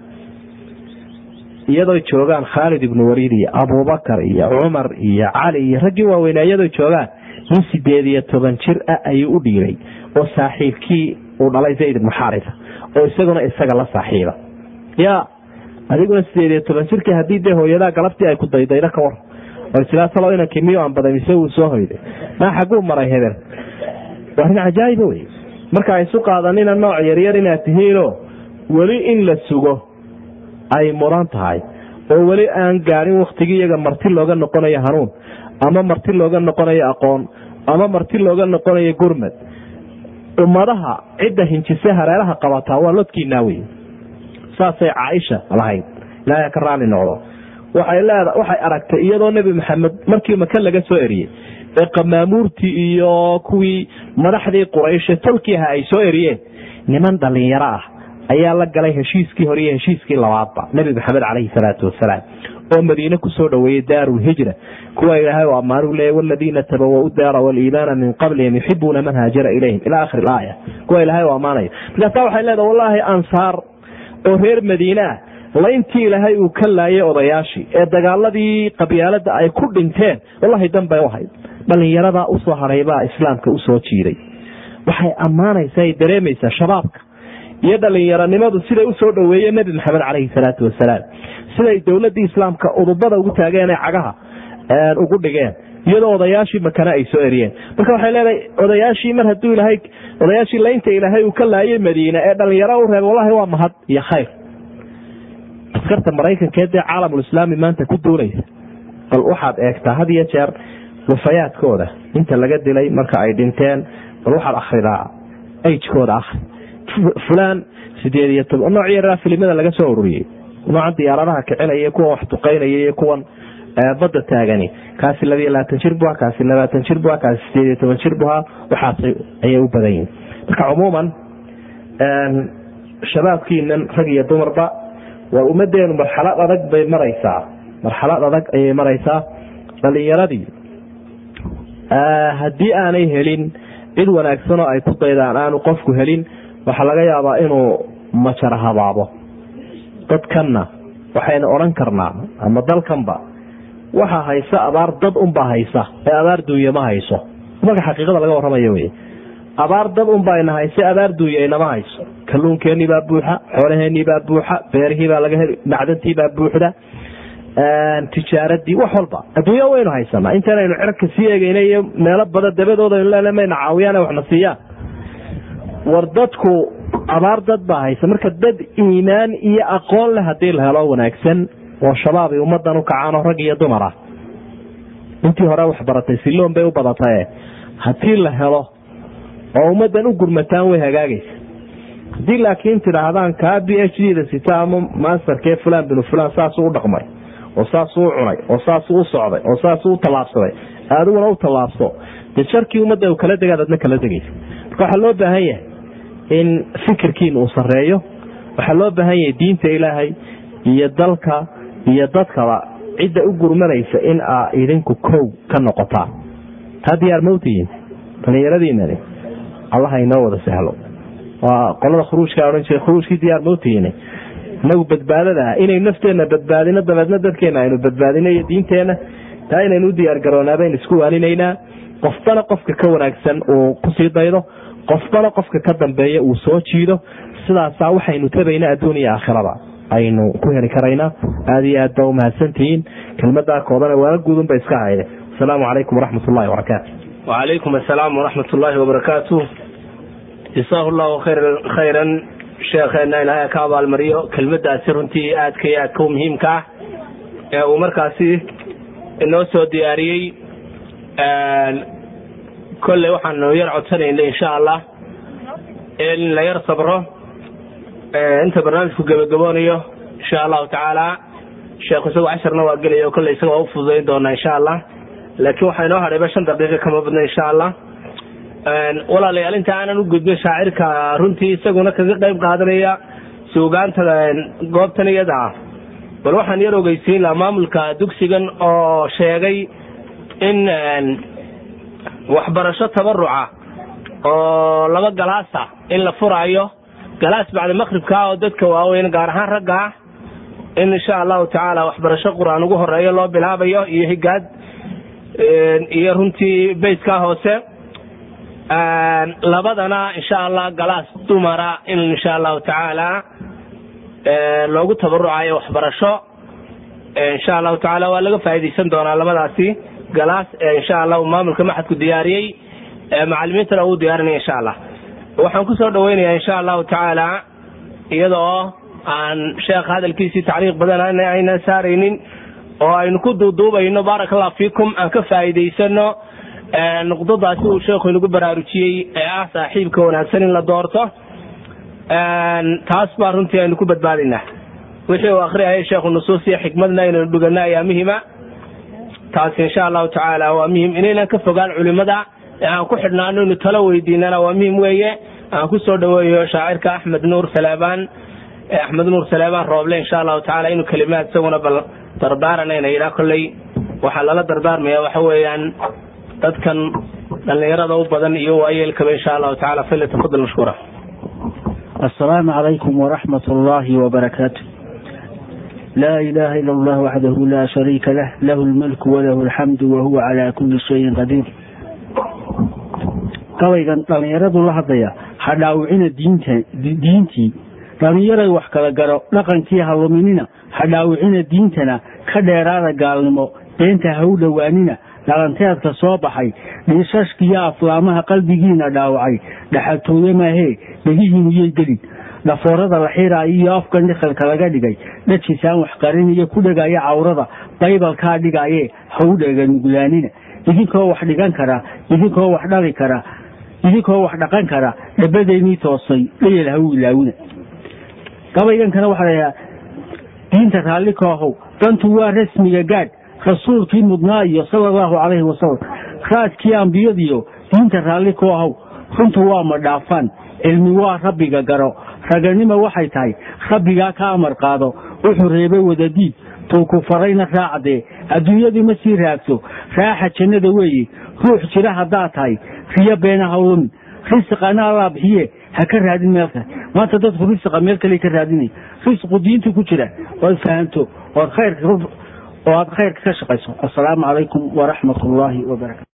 [SPEAKER 1] iyadoo joogaan khaalid ibnu waliid iyo abubakar iyo cumar iyo cali iyo raggii waaweynaa iyadoo joogaan nin sideed iyo toban jir ah ayuu u dhiibay oo saaxiibkii uu dhalay zayd ibnu xaarisa oo isaguna isaga la saaxiiba. Ya adiguna sideed iyo toban jirkii haddii dee hooyadaa galabtii ay ku daydaydo ka war. Talo inankii miyo aan badan mise wuu soo hoyday maa xaguu maray hebel waa arrin cajaa'iba wey marka isu qaadanina nooc yaryar inaad tihiinoo weli in la sugo ay mudan tahay oo weli aan gaadhin waktigii iyaga marti looga noqonayo hanuun ama marti looga noqonayo aqoon ama marti looga noqonayo gurmad ummadaha cidda hinjise hareeraha qabataa waa lodkiinaa wey saasay caaisha lahayd. Ilaaha ka raali noqdo. Waxay aragtay iyadoo nebi maxamed markii maka laga soo eriyey ee qamaamuurtii iyo kuwii madaxdii qurayshe tolkii aha ay soo eriyeen niman dhalinyaro ah ayaa la galay heshiiskii hore iyo heshiiskii labaadba. Nebi maxamed caleyhi salaatu wasalaam oo madiine ku soo dhoweeyey daarulhijra kuwa ilaahay u ammaanu leeyay waladiina tabawau daara waliimaana min qablihim yuxibuuna man haajara ilayhim. Ila akhiri aaya kuwa ilaahay u ammaanayo markaasa waxay leedaha wallaahi ansaar oo reer madiine ah layntii ilaahay uu ka laayay odayaashii ee dagaaladii qabyaalada ay ku dhinteen wallahi danbay u ahayd. Dhallinyaradaa u soo hadhaybaa islaamka u soo jiiday. Waxay ammaanaysa ay dareemaysaa shabaabka iyo dhalinyaronimadu siday u soo dhoweeyeen nebi maxamed caleyhi salaatu wasalaam. Siday dowladii islaamka udubada ugu taageen ee cagaha ugu dhigeen iyadoo odayaashii makane ay soo eriyeen. Marka waxay leedahay odayaashii mar haduu ilaahay odayaashii laynta ilaahay uu ka laayay madiine ee dhalinyaro u reeb wallahi waa mahad iyo khayr. Askarta maraykanka dee caalamulislaami maanta ku duulaysa bal waxaad eegtaa had iyo jeer wafayaadkooda inta laga dilay marka ay dhinteen bal waxaad akridaa agekooda akri fulaan sideed iyo toban. Nooc yaraa filimada laga soo ururiyey. Noocan diyaaradaha kicinaya kuwan wax duqeynaya iyo kuwan badda taagani. Kaasi labiyo labaatan jir bu kaasi labaatan jir bu kaasi sideed iyo toban jir buha waxaas ayay u badan yihiin marka cumuuman shabaabkiinan rag iyo dumarba waa ummadeenu marxalad adag bay maraysaa. Marxalad adag ayay maraysaa. Dhalinyaradii haddii aanay helin cid wanaagsan oo ay ku daydaan aanu qofku helin waxaa laga yaabaa inuu majara habaabo dadkanna waxaynu odhan karnaa ama dalkanba waxaa haysa abaar dad unbaa haysa ee abaar duuye ma hayso. Marka xaqiiqada laga warramayo wey abaar dad unbaa ina haysa abaar duuye inama hayso. Kalluunkeenii baa buuxa xoolaheenii baa buuxa beerihii baa laga heli macdantii baa buuxda tijaaradii wax walba. Adduunya waynu haysanaa intaanaynu cirka sii eegeyna iyo meelo bada dabadooda aynu leena mayna caawiyaan waxna siiyaan war dadku abaar dad baa haysa. Marka dad iimaan iyo aqoon leh haddii la helo wanaagsan oo shabaab ay ummadan u kacaanoo rag iyo dumar ah. Intii hore wax baratay siloon bay u badatae haddii la helo oo ummadan u gurmataan way hagaagaysa. Haddii laakiin tidhaahdaan kaa b h d da sita ama masterkee fulan binu fulan saasuu u dhaqmay oo saasuu u cunay oo saasuu u socday oo saasuu u tallaabsaday adiguna u tallaabso. Dee sharkii ummadda kala degaad adna kala degaysa. Marka waxaa loo baahan yahay in fikirkiina uu sareeyo waxaa loo baahan yahay diinta ilaahay iyo dalka iyo dadkaba cidda u gurmanaysa in aa idinku kow ka noqotaan taa diyaar mawtihiin dhallinyaradiinani allaha inoo wada sahlo. Waa qolada khuruujka odhan jiray khuruujkii diyaar mawtihiin inagu badbaadadaha inaynu nafteenna badbaadino dabeedna dadkeena aynu badbaadino iyo diinteenna. Taa inaynu u diyaargaroonaa baynu isku waalinaynaa. Qofbana qofka ka wanaagsan uu ku sii daydo qofbana qofka ka dambeeya uu soo jiido sidaasaa waxaynu tabayna adduun iyo aakhiraba aynu ku heli karaynaa aada iyo aad ba umahadsantihiin kelmadaa koodana waana guudunba iska hayde asalaamu calaykum waraxmat ullahi wabarakaatu
[SPEAKER 2] wacalaykum asalaam waraxmat ullaahi wabarakaatu jasaahu llahu khayran sheekheena ilaahay ka abaalmariyo. Kelmadaasi runtii aadka iyo aadka u muhiimka ah. Ee uu markaasi inoo soo diyaariyey kolley waxaanu yar codsanayna insha allah in la yar sabro inta barnaamijku gebagaboonayo insha allahu tacaala. Sheekhu isagoo casharna waa gelaya o kolley isaga waa u fududayn doonaa insha allah laakiin waxaa inoo hadhayba shan daqiiqa kama badna insha allah walaalayaal inta aanan u gudbin shaacirka runtii isaguna kaga qayb qaadanaya suugaanta goobtan iyada ah. Bal waxaan yar ogeysiin lahaa maamulka dugsigan oo sheegay in waxbarasho tabaruca oo laba galaasa in la furaayo. Galaas bacda maqribka oo dadka waaweyn gaar ahaan ragga ah in insha allahu tacaala waxbarasho qur'aan ugu horeeyo loo bilaabayo iyo higaad iyo runtii bayskaa hoose. Labadana insha allah galaas dumara in insha allahu tacaala loogu tabarucayo waxbarasho. Insha allahu tacaala waa laga faa'iidaysan doonaa labadaasi galaas insha allah maamulka maxadku diyaariyey macalimiintana uu diyaarinaya insha allah waxaan ku soo dhaweynayaa insha allahu tacaala iyadoo aan sheekh hadalkiisii tacliiq badan ayna saaraynin oo aynu ku duuduubayno baaraka allah fiikum aan ka faa'iidaysano nuqdadaasi uu sheekhu inagu baraarujiyey ee ah saaxiibka wanaagsan in la doorto. Taas baa runtii aynu ku badbaadaynaa wixii uu akriyaya sheekhu nusuus iyo xikmadna inaynu dhugano ayaa muhima taasi insha allahu tacaala waa muhiim inaynan ka fogaan culimada ee aan ku xidhnaano inu talo weydiinana waa muhiim weeye. Aan ku soo dhoweeyo shaacirka axmed nuur salebaan axmed nuur saleebaan rooble insha allahu tacala inuu kelimaad isaguna bal dardaaranayna yidhaa kolley waxaa lala dardaarmaya waxa weeyaan dadkan dhalinyarada u badan iyo waayeelkaba insha allahu tacala fali tafadal mashkuura.
[SPEAKER 3] Assalaamu calaykum waraxmat ullaahi wabarakaatu لا إله إلا الله وحده لا شريك له له الملك وله الحمد وهو على كل شيء قدير. gabaygan dhalinyaradu la hadlaya ha dhaawicina diintii dhalinyaray wax kala garo dhaqankii ha luminina ha dhaawicina diintana ka dheeraada gaalnimo beenta ha u dhowaanina dhalanteedka soo baxay dhiishashkiiyo aflaamaha qalbigiina dhaawacay dhaxaltooyamaahee dhegihiin iyay gelin dhafoorada la xiraayo iyo afka nikalka laga dhigay. Dhajisaan waxqarin iyo ku dhegaya cawrada. Baybalkaa dhigaaye ha u dhega nuglaanina idinkoo wax dhigan kara idinkoo wax dhali kara idinkoo wax dhaqan kara dhabadeynii toosay dhayal ha u ilaawina. Gabaygankana waxaa laydhahaa diinta raalli koohow dantu waa rasmiga gaadh rasuulkii mudnaa iyo sala allahu calayhi wasalam raadkii ambiyadiyo diinta raalli koohow runtu waa ma dhaafaan cilmi waa rabbiga garo raganima waxay tahay rabbigaa ka amar qaado wuxuu reebay wadadiid tuu ku farayna raacdee adduunyadii ma sii raagto raaxa jannada weeye ruux jira haddaad tahay riyo beena hawlumi risiqana allaa bixiye ha ka raadin meel kale maanta dadku risiqa meel kale ka raadinay risqu diinta ku jira oad fahanto oo aad khayrka ka shaqayso assalaamu calaykum waraxmat ullaahi wabarakatu